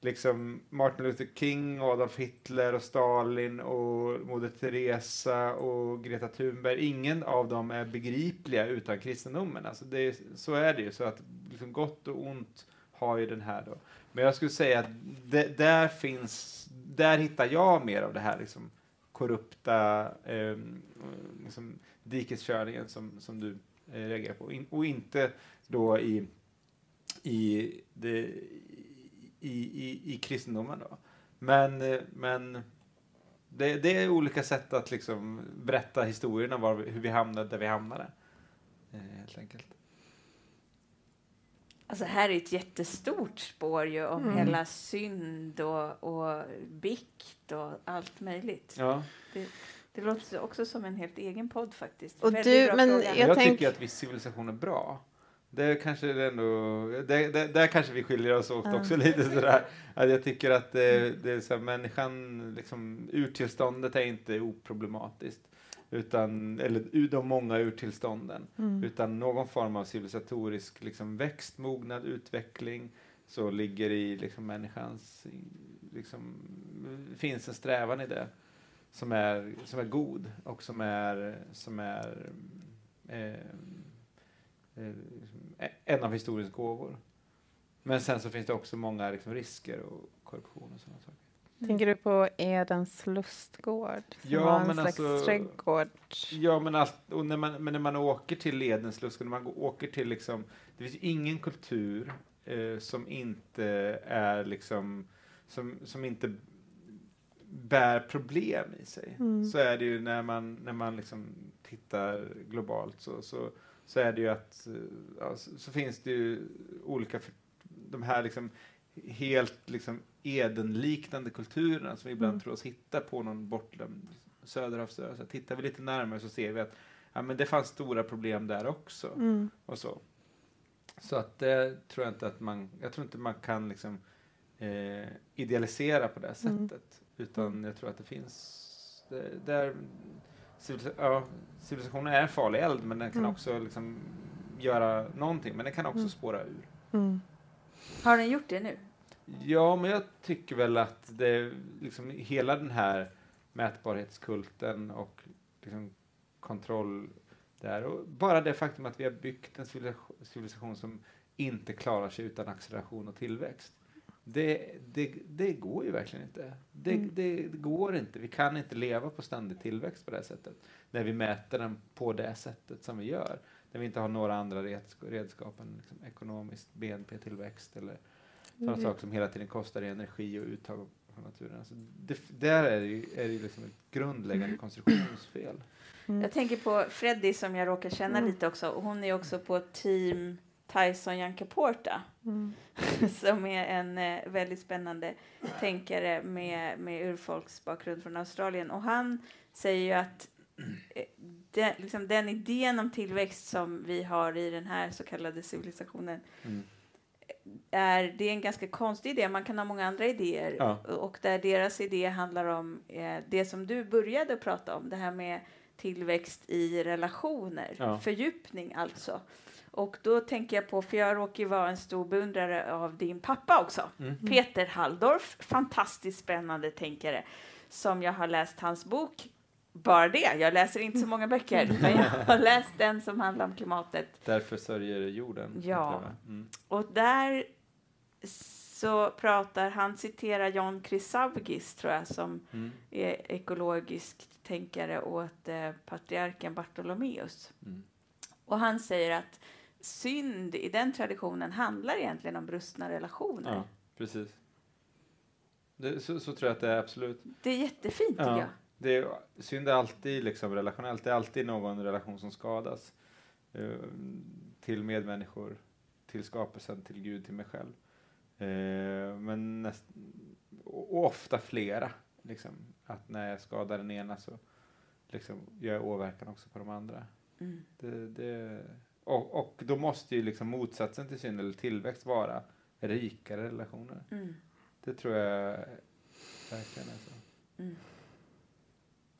liksom Martin Luther King, och Adolf Hitler och Stalin och Moder Teresa och Greta Thunberg. Ingen av dem är begripliga utan kristendomen. Alltså det så är det ju. Så att liksom gott och ont har ju den här då. Men jag skulle säga att det, där finns, där hittar jag mer av det här liksom korrupta eh, liksom dikeskörningen som, som du eh, reagerar på. In, och inte då i, i, det, i, i, i kristendomen. Då. Men, eh, men det, det är olika sätt att liksom berätta historierna, var, hur vi hamnade där vi hamnade. Eh, helt enkelt. Alltså här är ett jättestort spår ju om Mm. hela synd och, och bikt och allt möjligt. Ja. Det låter också som en helt egen podd faktiskt. Och Väldigt du- men. Jag Jag, tänk- tycker att viss civilisation är bra. Det kanske är ändå, det, det, där kanske vi skiljer oss åt Ja. också lite sådär. Att jag tycker att det, det är så här, människan, liksom, urtillståndet är inte oproblematiskt. Utan, eller ur de många urtillstånden. Mm. Utan någon form av civilisatorisk liksom, växt, mognad, utveckling så ligger i liksom, människans, liksom, finns en strävan i det som är, som är god och som är, som är eh, eh, en av historiens gåvor. Men sen så finns det också många liksom, risker och korruption och sådana saker. Tänker du på Edens lustgård? Som Ja, var en men slags alltså- trädgård. Ja, men, och när man, men när man åker till Ledens lustgård, när man åker till liksom, det finns ingen kultur eh, som inte är liksom, som, som inte bär problem i sig. Mm. Så är det ju när man, när man liksom tittar globalt så, så, så är det ju att, eh, ja, så, så finns det ju olika, för, de här liksom helt liksom Edenliknande kulturerna som vi ibland Mm. tror oss hitta på någon bortglömd söderhavsö. Så tittar vi lite närmare så ser vi att ja, men det fanns stora problem där också. Mm. Och så. så att det tror jag inte att man, jag tror inte man kan liksom eh, idealisera på det Mm. sättet. Utan jag tror att det finns, det, där civilisa- ja, civilisationen är en farlig eld men den kan Mm. också liksom göra någonting men den kan också Mm. spåra ur. Har den gjort det nu? Ja, men jag tycker väl att det liksom hela den här mätbarhetskulten och liksom kontroll där och bara det faktum att vi har byggt en civilisation, som inte klarar sig utan acceleration och tillväxt. Det, det, det går ju verkligen inte. Det, Mm. det går inte. Vi kan inte leva på ständig tillväxt på det här sättet. När vi mäter den på det sättet som vi gör. När vi inte har några andra redskap, än liksom ekonomiskt BNP-tillväxt eller sådana Mm. saker som hela tiden kostar i energi och uttag från naturen. Alltså det, där är det ju, är det ju liksom ett grundläggande konstruktionsfel. Mm. Jag tänker på Freddie som jag råkar känna Mm. lite också. Och hon är också på team Tyson Jankaporta Mm. som är en eh, väldigt spännande tänkare med, med urfolksbakgrund från Australien. Och han säger ju att eh, det, liksom den idén om tillväxt som vi har i den här så kallade civilisationen Mm. är, det är en ganska konstig idé. Man kan ha många andra idéer. Ja. Och där deras idé handlar om eh, det som du började prata om, det här med tillväxt i relationer, Ja. fördjupning alltså. Och då tänker jag på, för jag råkar ju vara en stor beundrare av din pappa också, Mm. Peter Halldorf, fantastiskt spännande tänkare, som jag har läst hans bok, bara det, jag läser inte så många böcker, men jag har läst den som handlar om klimatet. Därför sörjer jorden. Ja. Mm. Och där så pratar han, citerar Jan Chrysavgis tror jag, som Mm. är ekologisk tänkare åt eh, patriarken Bartolomeus. Mm. Och han säger att synd i den traditionen handlar egentligen om brustna relationer. Ja, precis. Det, så, så tror jag att det är absolut. Det är jättefint tycker Ja. jag. Det är, synd är alltid liksom relationellt. Det är alltid någon relation som skadas. Eh, till medmänniskor, till skapelsen, till Gud, till mig själv. Eh, men näst, och, ofta flera. Liksom, att när jag skadar den ena så liksom, gör jag åverkan också på de andra. Mm. Det, det, och, och då måste ju liksom motsatsen till synd eller tillväxt vara rikare relationer. Mm. Det tror jag verkligen är så. Mm.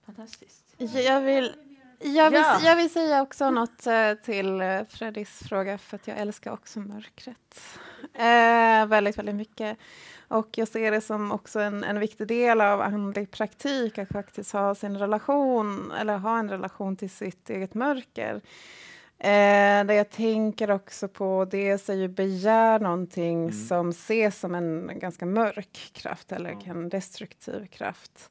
Fantastiskt. Jag vill, jag, vill, Ja. jag vill säga också något eh, till eh, Freddys fråga, för att jag älskar också mörkret. Eh, väldigt, väldigt mycket. Och jag ser det som också en, en viktig del av andlig praktik, att faktiskt ha sin relation, eller ha en relation till sitt eget mörker. Eh, där jag tänker också på det är ju begär någonting Mm. som ses som en ganska mörk kraft eller Ja. en destruktiv kraft.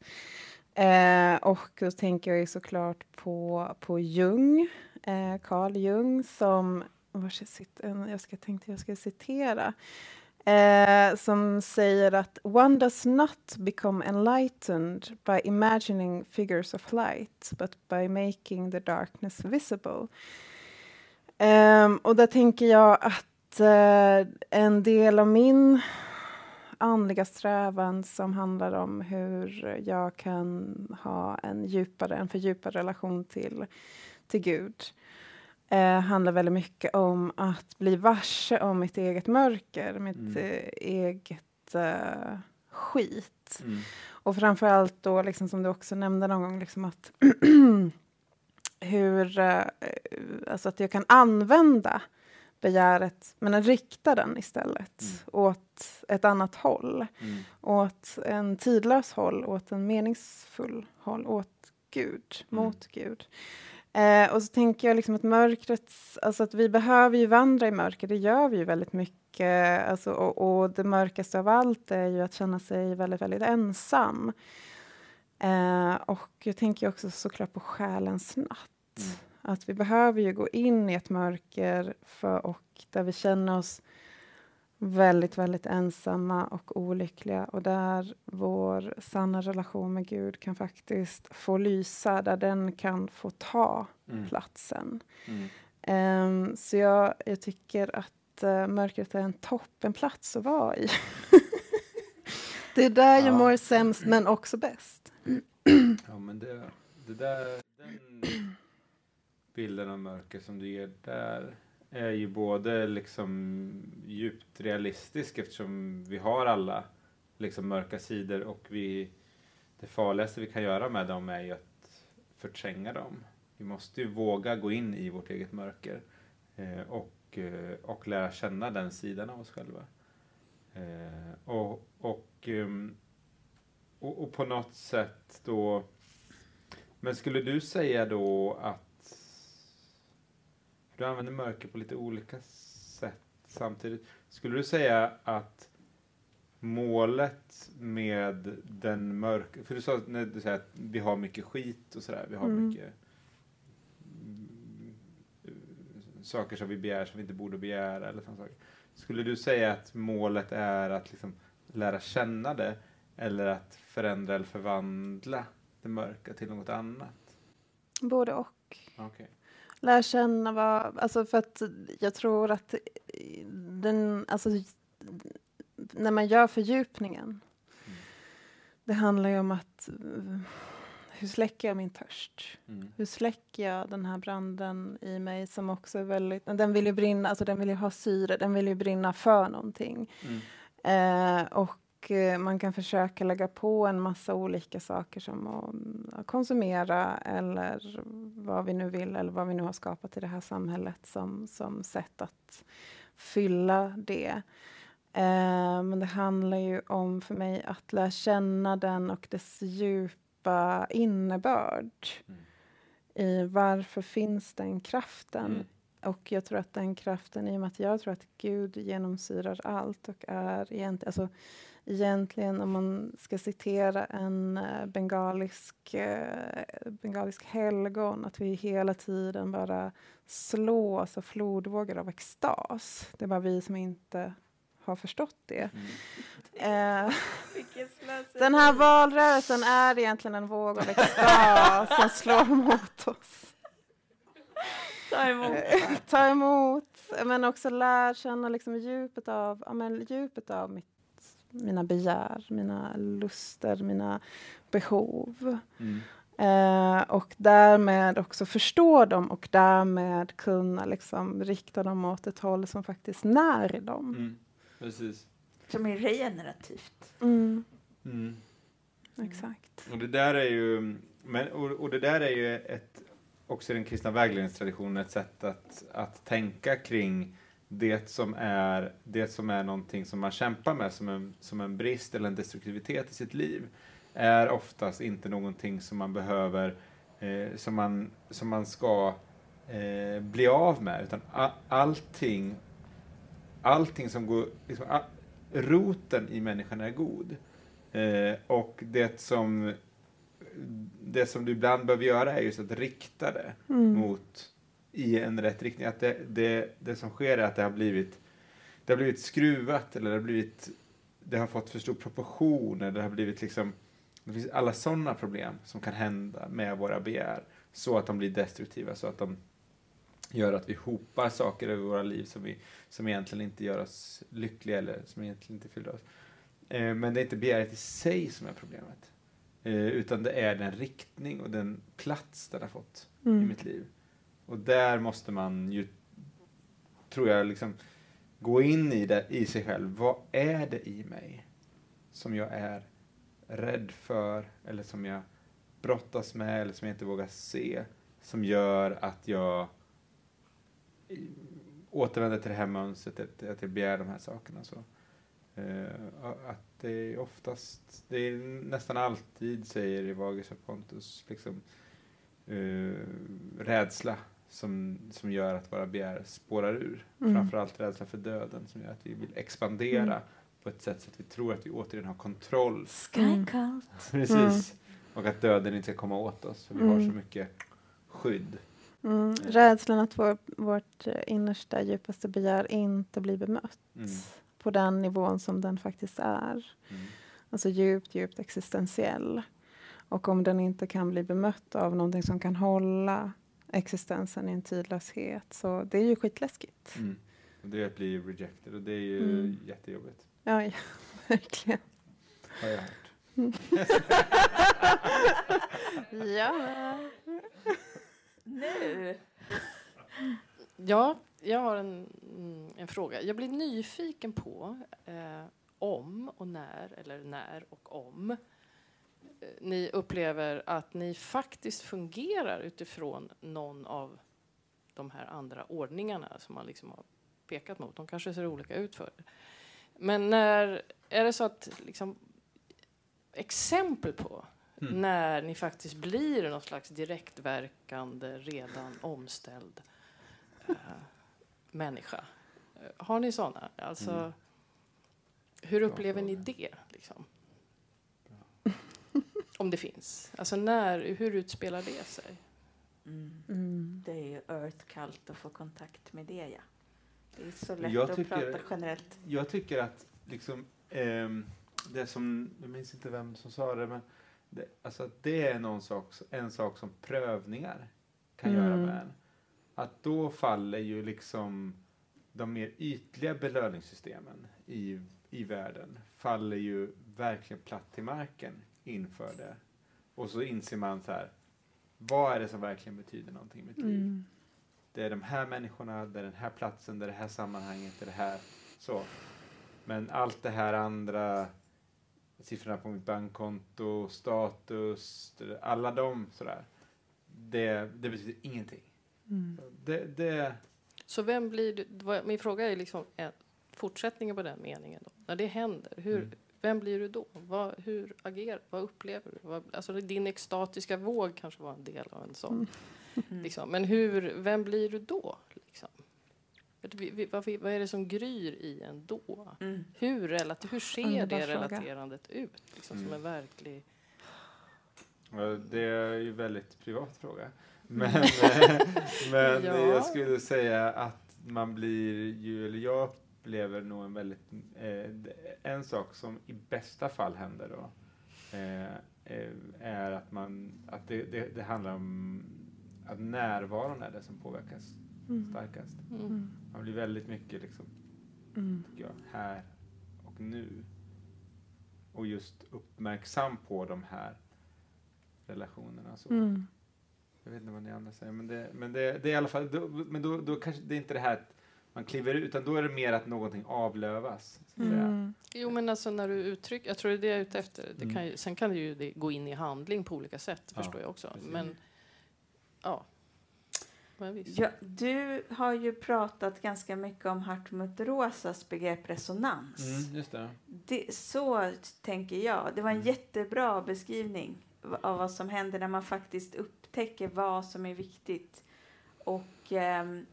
Eh, och då tänker jag ju såklart på, på Jung, eh, Carl Jung, som... Jag, jag ska, tänkte jag ska citera. Eh, som säger att one does not become enlightened by imagining figures of light but by making the darkness visible. Eh, och där tänker jag att eh, en del av min andliga strävan som handlar om hur jag kan ha en djupare, en fördjupad relation till, till Gud eh, handlar väldigt mycket om att bli varse om mitt eget mörker, mitt mm. eh, eget eh, skit. Mm. Och framförallt då, liksom, som du också nämnde någon gång, liksom att hur, eh, alltså att jag kan använda begäret, men rikta den istället mm. åt ett annat håll. Mm. Åt en tidlös håll, åt en meningsfull håll, åt Gud, mm. mot Gud. Eh, och så tänker jag liksom att mörkret, alltså att vi behöver ju vandra i mörker, det gör vi ju väldigt mycket. Alltså, och, och det mörkaste av allt är ju att känna sig väldigt, väldigt ensam. Eh, och jag tänker också såklart på själens natt. Mm. Att vi behöver ju gå in i ett mörker för, och där vi känner oss väldigt, väldigt ensamma och olyckliga och där vår sanna relation med Gud kan faktiskt få lysa, där den kan få ta mm. platsen. Mm. Um, så jag, jag tycker att uh, mörkret är en toppenplats att vara i. det är där ja. jag mår sämst, men också bäst. ja, men det, det där, den bilden av mörker som du ger där är ju både liksom djupt realistisk eftersom vi har alla liksom mörka sidor och vi det farligaste vi kan göra med dem är ju att förtränga dem. Vi måste ju våga gå in i vårt eget mörker eh, och, eh, och lära känna den sidan av oss själva. Eh, och, och, ehm, och, och, på något sätt då... Men skulle du säga då att du använder mörker på lite olika sätt samtidigt. Skulle du säga att målet med den mörka... För du sa när du säger att vi har mycket skit och sådär. Vi har mm. mycket mm, saker som vi begär som vi inte borde begära. Eller sånt saker. Skulle du säga att målet är att liksom lära känna det eller att förändra eller förvandla det mörka till något annat? Både och. Okay lära känna vad... Alltså för att jag tror att den... Alltså, när man gör fördjupningen, mm. det handlar ju om att hur släcker jag min törst? Mm. Hur släcker jag den här branden i mig som också är väldigt... Den vill ju brinna, alltså den vill ju ha syre, den vill ju brinna för någonting. Mm. Eh, och Eh, man kan försöka lägga på en massa olika saker som att konsumera eller vad vi nu vill eller vad vi nu har skapat i det här samhället som, som sätt att fylla det. Eh, men det handlar ju om för mig att lära känna den och dess djupa innebörd. Mm. I varför finns den kraften? Mm. Och jag tror att den kraften, i och med att jag tror att Gud genomsyrar allt och är egentligen, alltså egentligen, om man ska citera en uh, bengalisk, uh, bengalisk helgon, att vi hela tiden bara slås av flodvågor av extas. Det är bara vi som inte har förstått det. Mm. Uh, den här valrörelsen är egentligen en våg av extas som slår mot oss. Ta emot. Ta emot, men också lär känna liksom djupet av, ja, men djupet av mitt mina begär, mina luster, mina behov. Mm. Eh, och därmed också förstå dem och därmed kunna liksom rikta dem åt ett håll som faktiskt när dem. Mm. Precis. Som är regenerativt. Mm. mm. Exakt. Och det där är ju, men, och, och det där är ju ett, också i den kristna vägledningstraditionen ett sätt att, att tänka kring det som är, det som är någonting som man kämpar med som en, som en brist eller en destruktivitet i sitt liv är oftast inte någonting som man behöver, eh, som, man, som man ska eh, bli av med, utan a, allting, allting som går, liksom, a, roten i människan är god. Eh, och det som det som du ibland behöver göra är just att rikta det mot i en rätt riktning. Att det, det, det som sker är att det har blivit det har blivit skruvat eller det har blivit det har fått för stor proportion eller det har blivit liksom det finns alla sådana problem som kan hända med våra begär så att de blir destruktiva så att de gör att vi hopar saker över våra liv som, vi, som egentligen inte gör oss lyckliga eller som egentligen inte fyller oss. Eh, men det är inte begäret i sig som är problemet. Eh, utan det är den riktning och den plats den har fått i mitt liv. Och där måste man ju, tror jag, liksom gå in i, det, i sig själv. Vad är det i mig som jag är rädd för eller som jag brottas med eller som jag inte vågar se som gör att jag återvänder till det här mönstret, att, jag begär de här sakerna. Så. Eh, att det är oftast, det är nästan alltid, säger Evagrius och Pontus, liksom, eh, rädsla som, som gör att våra begär spårar ur. Mm. Framförallt rädsla för döden som gör att vi vill expandera Mm. på ett sätt så att vi tror att vi återigen har kontroll. Mm. Skycult. Precis. Och att döden inte ska komma åt oss för vi har Mm. så mycket skydd. Mm. Rädslan att vår, vårt eh, innersta, djupaste begär inte blir bemött Mm. på den nivån som den faktiskt är. Mm. Alltså djupt, djupt existentiell. Och om den inte kan bli bemött av någonting som kan hålla existensen i en tidlöshet, så det är ju skitläskigt. Mm. Och det är att bli rejected och det är ju Mm. jättejobbigt. Ja, ja verkligen. Har jag hört. Ja. Nu. Ja, jag har en, mm, en fråga. Jag blir nyfiken på eh, om och när, eller när och om eh, ni upplever att ni faktiskt fungerar utifrån någon av de här andra ordningarna som man liksom har pekat mot. De kanske ser olika ut för er. Men när, är det så att liksom, exempel på Mm. när ni faktiskt blir någon slags direktverkande, redan omställd eh, människa. Eh, Har ni såna? Alltså, Mm. Hur upplever ni det? Liksom? Om det finns. Alltså när, hur utspelar det sig? Mm. Mm. Det är ju cult att få kontakt med det, ja. Det är så lätt Jag att tycker- prata generellt. Jag tycker att liksom, ehm, det som, jag minns inte vem som sa det, men det, alltså att det är någon sak, en sak som prövningar kan göra Mm. med en. Att då faller ju liksom de mer ytliga belöningssystemen i, i världen faller ju verkligen platt till marken inför det. Och så inser man så här, vad är det som verkligen betyder någonting i mitt liv? Mm. det är de här människorna, det är den här platsen, det är det här sammanhanget, det är det här. Så. Men allt det här andra, siffrorna på mitt bankkonto, status, alla de sådär. Det, det betyder ingenting. Mm. Det, det, Så vem blir du, min fråga är liksom en, fortsättningen på den meningen. Då. När det händer, hur, Mm. Vem blir du då? Vad, hur agerar Vad upplever du? Vad, alltså din extatiska våg kanske var en del av en sån. Mm. Liksom. Men hur, vem blir du då? Liksom? Vad, vad är det som gryr i en då? Mm. Hur, relat, hur ser det fråga. relaterandet ut? Liksom, Som Mm. en verklig... det är ju en väldigt privat fråga. Men, eh, men Ja. jag skulle säga att man blir ju, eller jag upplever nog en väldigt, eh, en sak som i bästa fall händer då, eh, eh, är att man, att det, det, det handlar om att närvaron är det som påverkas Mm. starkast. Mm. Man blir väldigt mycket liksom, Mm. tycker jag, här och nu. Och just uppmärksam på de här relationerna. Så. Mm. Jag vet inte vad ni andra säger, men det, men det, det är i alla fall, då, men då, då kanske det är inte det här att man kliver ut, utan då är det mer att någonting avlövas. Mm. Jo, men alltså när du uttrycker... Jag tror det är det jag är ute efter. Det Mm. kan ju, sen kan det ju det gå in i handling på olika sätt, Ja, förstår jag också. precis. Men, ja. Men visst. Ja, du har ju pratat ganska mycket om Hartmut Rosas begrepp resonans. Mm, just det. Det, så tänker jag. Det var en Mm. jättebra beskrivning av vad som händer när man faktiskt upptäcker vad som är viktigt. Och ehm,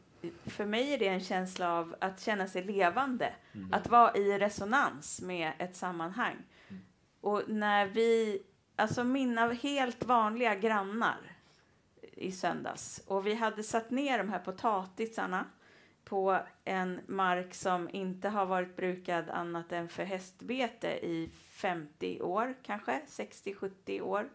för mig är det en känsla av att känna sig levande. Mm. Att vara i resonans med ett sammanhang. Mm. Och när vi alltså mina helt vanliga grannar i söndags. Och vi hade satt ner de här potatisarna på en mark som inte har varit brukad annat än för hästbete i 50 år, kanske 60-70 år.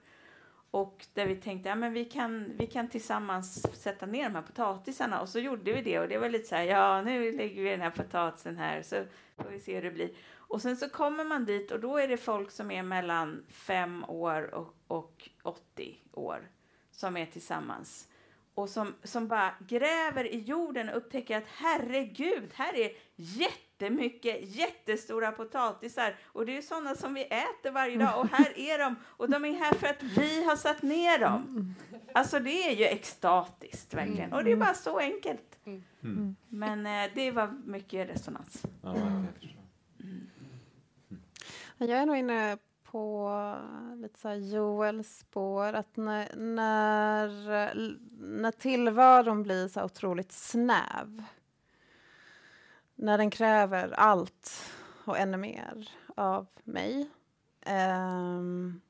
Och där vi tänkte ja, vi kan, vi kan tillsammans sätta ner de här potatisarna. Och så gjorde vi det. Och det var lite så här, ja nu lägger vi den här potatisen här så får vi se hur det blir. Och sen så kommer man dit och då är det folk som är mellan fem år och, och 80 år som är tillsammans och som, som bara gräver i jorden och upptäcker att herregud, här är jättemycket jättestora potatisar och det är sådana som vi äter varje dag och här är de och de är här för att vi har satt ner dem. Alltså det är ju extatiskt verkligen och det är bara så enkelt. Mm. Men eh, det var mycket resonans. Ja, jag förstår. Jag är nog inne på lite så här Joels spår. Att när, när, när tillvaron blir så otroligt snäv. När den kräver allt och ännu mer av mig. Um,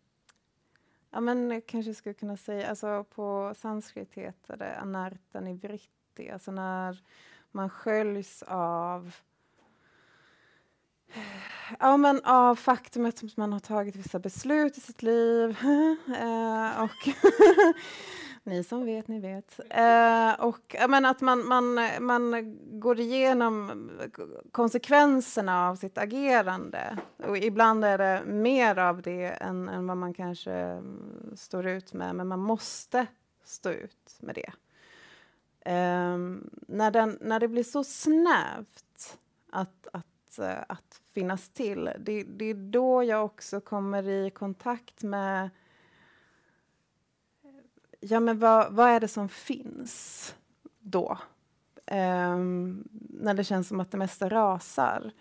ja, men jag kanske skulle kunna säga, alltså på sanskrit heter det anarta nivritti. Alltså när man sköljs av Ja, men av faktumet att man har tagit vissa beslut i sitt liv. eh, och ni som vet, ni vet. Eh, och men att man, man, man går igenom konsekvenserna av sitt agerande. Och ibland är det mer av det än, än vad man kanske mm, står ut med, men man måste stå ut med det. Eh, när, den, när det blir så snävt att, att, att finnas till. Det, det är då jag också kommer i kontakt med ja, men vad, vad är det som finns då? Um, när det känns som att det mesta rasar.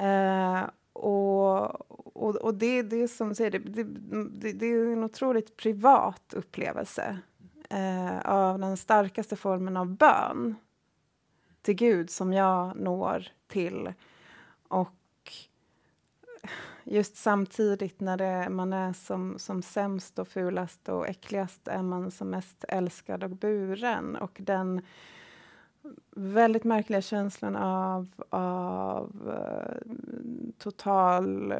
Uh, och, och, och det, det som säger, det, det, det, är en otroligt privat upplevelse uh, av den starkaste formen av bön till Gud som jag når till och just samtidigt när det, man är som, som sämst och fulast och äckligast är man som mest älskad och buren. Och den väldigt märkliga känslan av, av eh, total eh,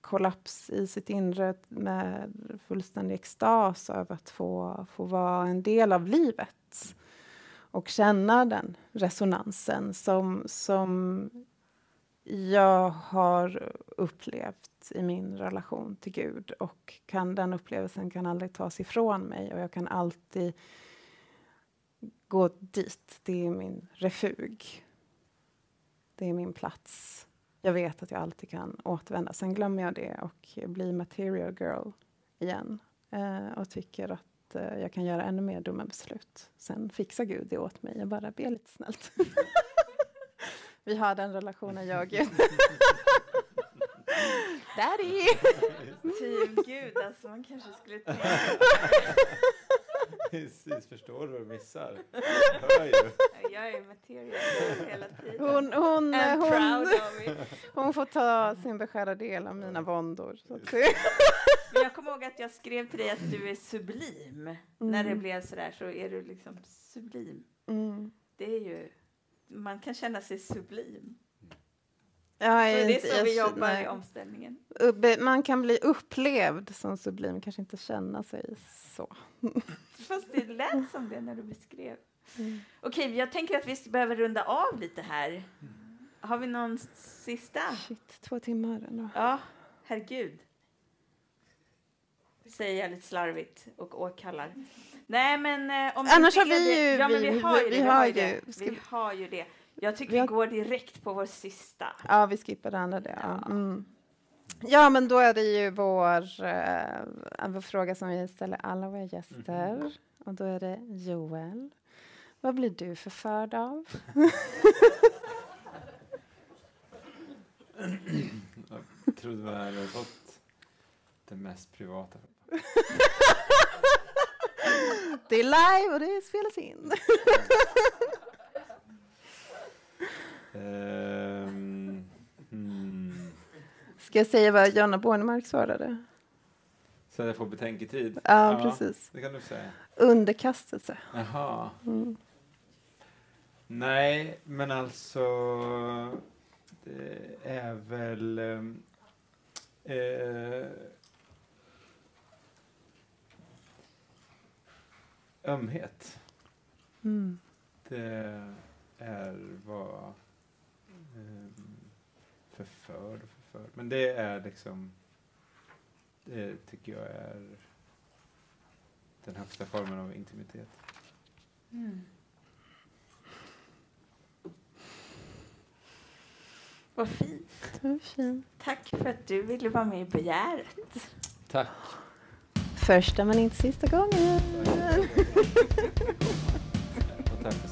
kollaps i sitt inre med fullständig extas över att få, få vara en del av livet och känna den resonansen som, som jag har upplevt i min relation till Gud och kan, den upplevelsen kan aldrig tas ifrån mig och jag kan alltid gå dit. Det är min refug. Det är min plats. Jag vet att jag alltid kan återvända. Sen glömmer jag det och blir material girl igen eh, och tycker att eh, jag kan göra ännu mer dumma beslut. Sen fixar Gud det åt mig. Jag bara ber lite snällt. Vi har den relationen, jag och Gud. Daddy! Team Gud, alltså man kanske skulle tänka... Precis, förstår du vad du missar? Jag hör ju. Jag är material hela tiden. Hon, hon, And hon, proud of it. hon får ta sin beskärda del av mina våndor. Så att kommer ihåg att jag skrev till dig att du är sublim. När det blev sådär så är du liksom sublim. Mm. Det är ju... Man kan känna sig sublim. Jag Så det är så jag vi jobbar i omställningen. Man kan bli upplevd som sublim, kanske inte känna sig så. Fast det lät som det när du beskrev. Mm. Okej, jag tänker att vi behöver runda av lite här. Har vi någon sista? Shit, två timmar ändå. Ja, herregud. Säger jag lite slarvigt och åkallar. Nej, men eh, om Annars har vi det- ju- Ja, men vi, vi- har ju vi det. Vi har ju det. ska Vi vi- har ju det. Jag tycker Vi vi, har- går direkt på vår sista. Ja, vi skippar det andra där. Ja. Mm. ja, men då är det ju vår, eh, vår fråga som vi ställer alla våra gäster. Och då är det Joel. Vad blir du förförd av? Jag trodde jag hade fått det mest privata. Det är live och det spelas in. Ehm, hmm. Ska jag säga vad Jonna Bornemark svarade? Så jag får betänketid. Ja, precis. Det kan du säga. Underkastelse. Jaha. Mm. Nej, men alltså det är väl ehm, eh, ömhet. Mm. Det är vad um, förförd och förförd. Men det är liksom det tycker jag är den högsta formen av intimitet. Mm. Vad fint. Tack för att du ville vara med i Begäret. Tack. Första men inte sista gången. Tack för